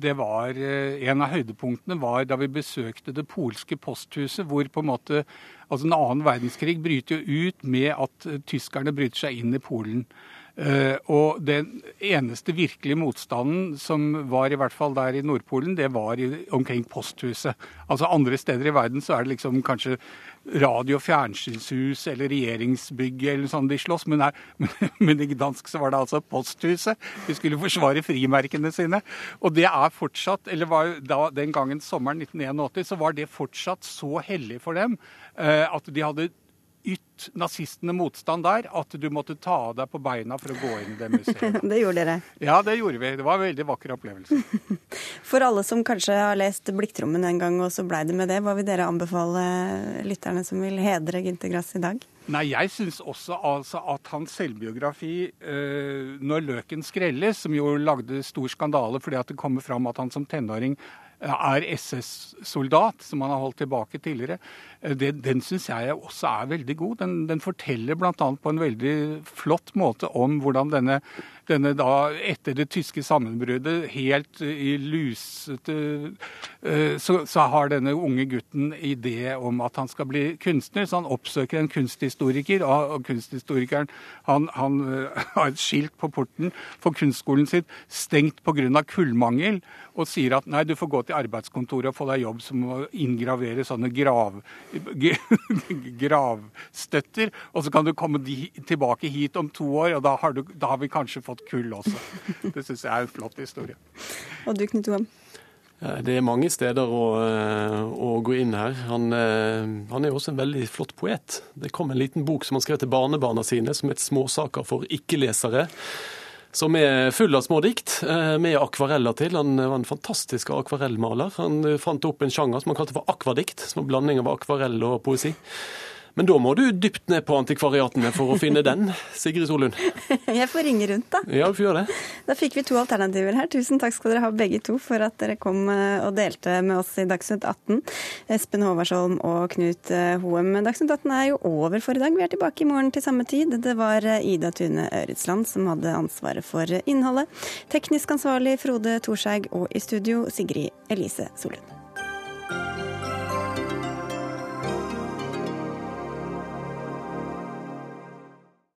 det var eh, En av høydepunktene var da vi besøkte det polske posthuset, hvor på en måte Altså, En annen verdenskrig bryter jo ut med at eh, tyskerne bryter seg inn i Polen. Uh, og den eneste virkelige motstanden som var i hvert fall der i Nordpolen, det var i, omkring posthuset. Altså Andre steder i verden så er det liksom kanskje radio- og fjernsynshus eller regjeringsbygget eller sånn de slåss, men, her, men, i Gdansk så var det altså posthuset. De skulle forsvare frimerkene sine. Og det er fortsatt, eller var da, den gangen sommeren 1981, så var det fortsatt så hellig for dem uh, at de hadde ytt nazistene motstand der at du måtte ta av deg på beina for å gå inn i det museet. det gjorde dere? Ja, det gjorde vi. Det var en veldig vakker opplevelse. For alle som kanskje har lest Blikktrommen en gang, og så blei det med det, hva vil dere anbefale lytterne som vil hedre Gynter Grass i dag? Nei, jeg syns også altså at hans selvbiografi, eh, 'Når løken skrelles', som jo lagde stor skandale fordi at det kommer fram at han som tenåring er SS-soldat, som han har holdt tilbake tidligere, eh, det, den syns jeg også er veldig god. Den, den forteller bl.a. på en veldig flott måte om hvordan denne, denne da, etter det tyske sammenbruddet, helt i lusete eh, så, så, har denne unge gutten idé om at han skal bli kunstner, så han oppsøker en kunsthistoriker, og kunsthistorikeren han, han eh, har et skilt på porten for kunstskolen sitt, stengt pga. kullmangel, og sier at nei, du får gå til arbeidskontoret og få deg jobb som å inngravere sånne grav, gravstøtter. Og så kan du komme tilbake hit om to år, og da har, du, da har vi kanskje fått kull også. Det syns jeg er en flott historie. Og du, Knut Johan? Det er mange steder å, eh, å gå inn her. Han, eh, han, er også en veldig flott poet. Det kom en liten bok som han skrev til barnebarna sine, som het 'Småsaker for ikke-lesere' som er full av små dikt, eh, med akvareller til. Han var en fantastisk akvarellmaler. Han fant opp en sjanger som han kalte for akvadikt, som en blanding av akvarell og poesi. Men da må du dypt ned på antikvariatene for å finne den, Sigrid Solund. Jeg får ringe rundt, da. Ja, du får gjøre det. Da fikk vi to alternativer her. Tusen takk skal dere ha begge to for at dere kom eh, og delte med oss i Dagsnytt 18. Espen Håvardsholm og Knut eh, Hoem. Dagsnytt 18 er jo over for i dag. Vi er tilbake i morgen til samme tid. Det var eh, Ida Tune Øretsland som hadde ansvaret for innholdet. Teknisk ansvarlig Frode Thorshaug og i studio Sigrid Elise Solund.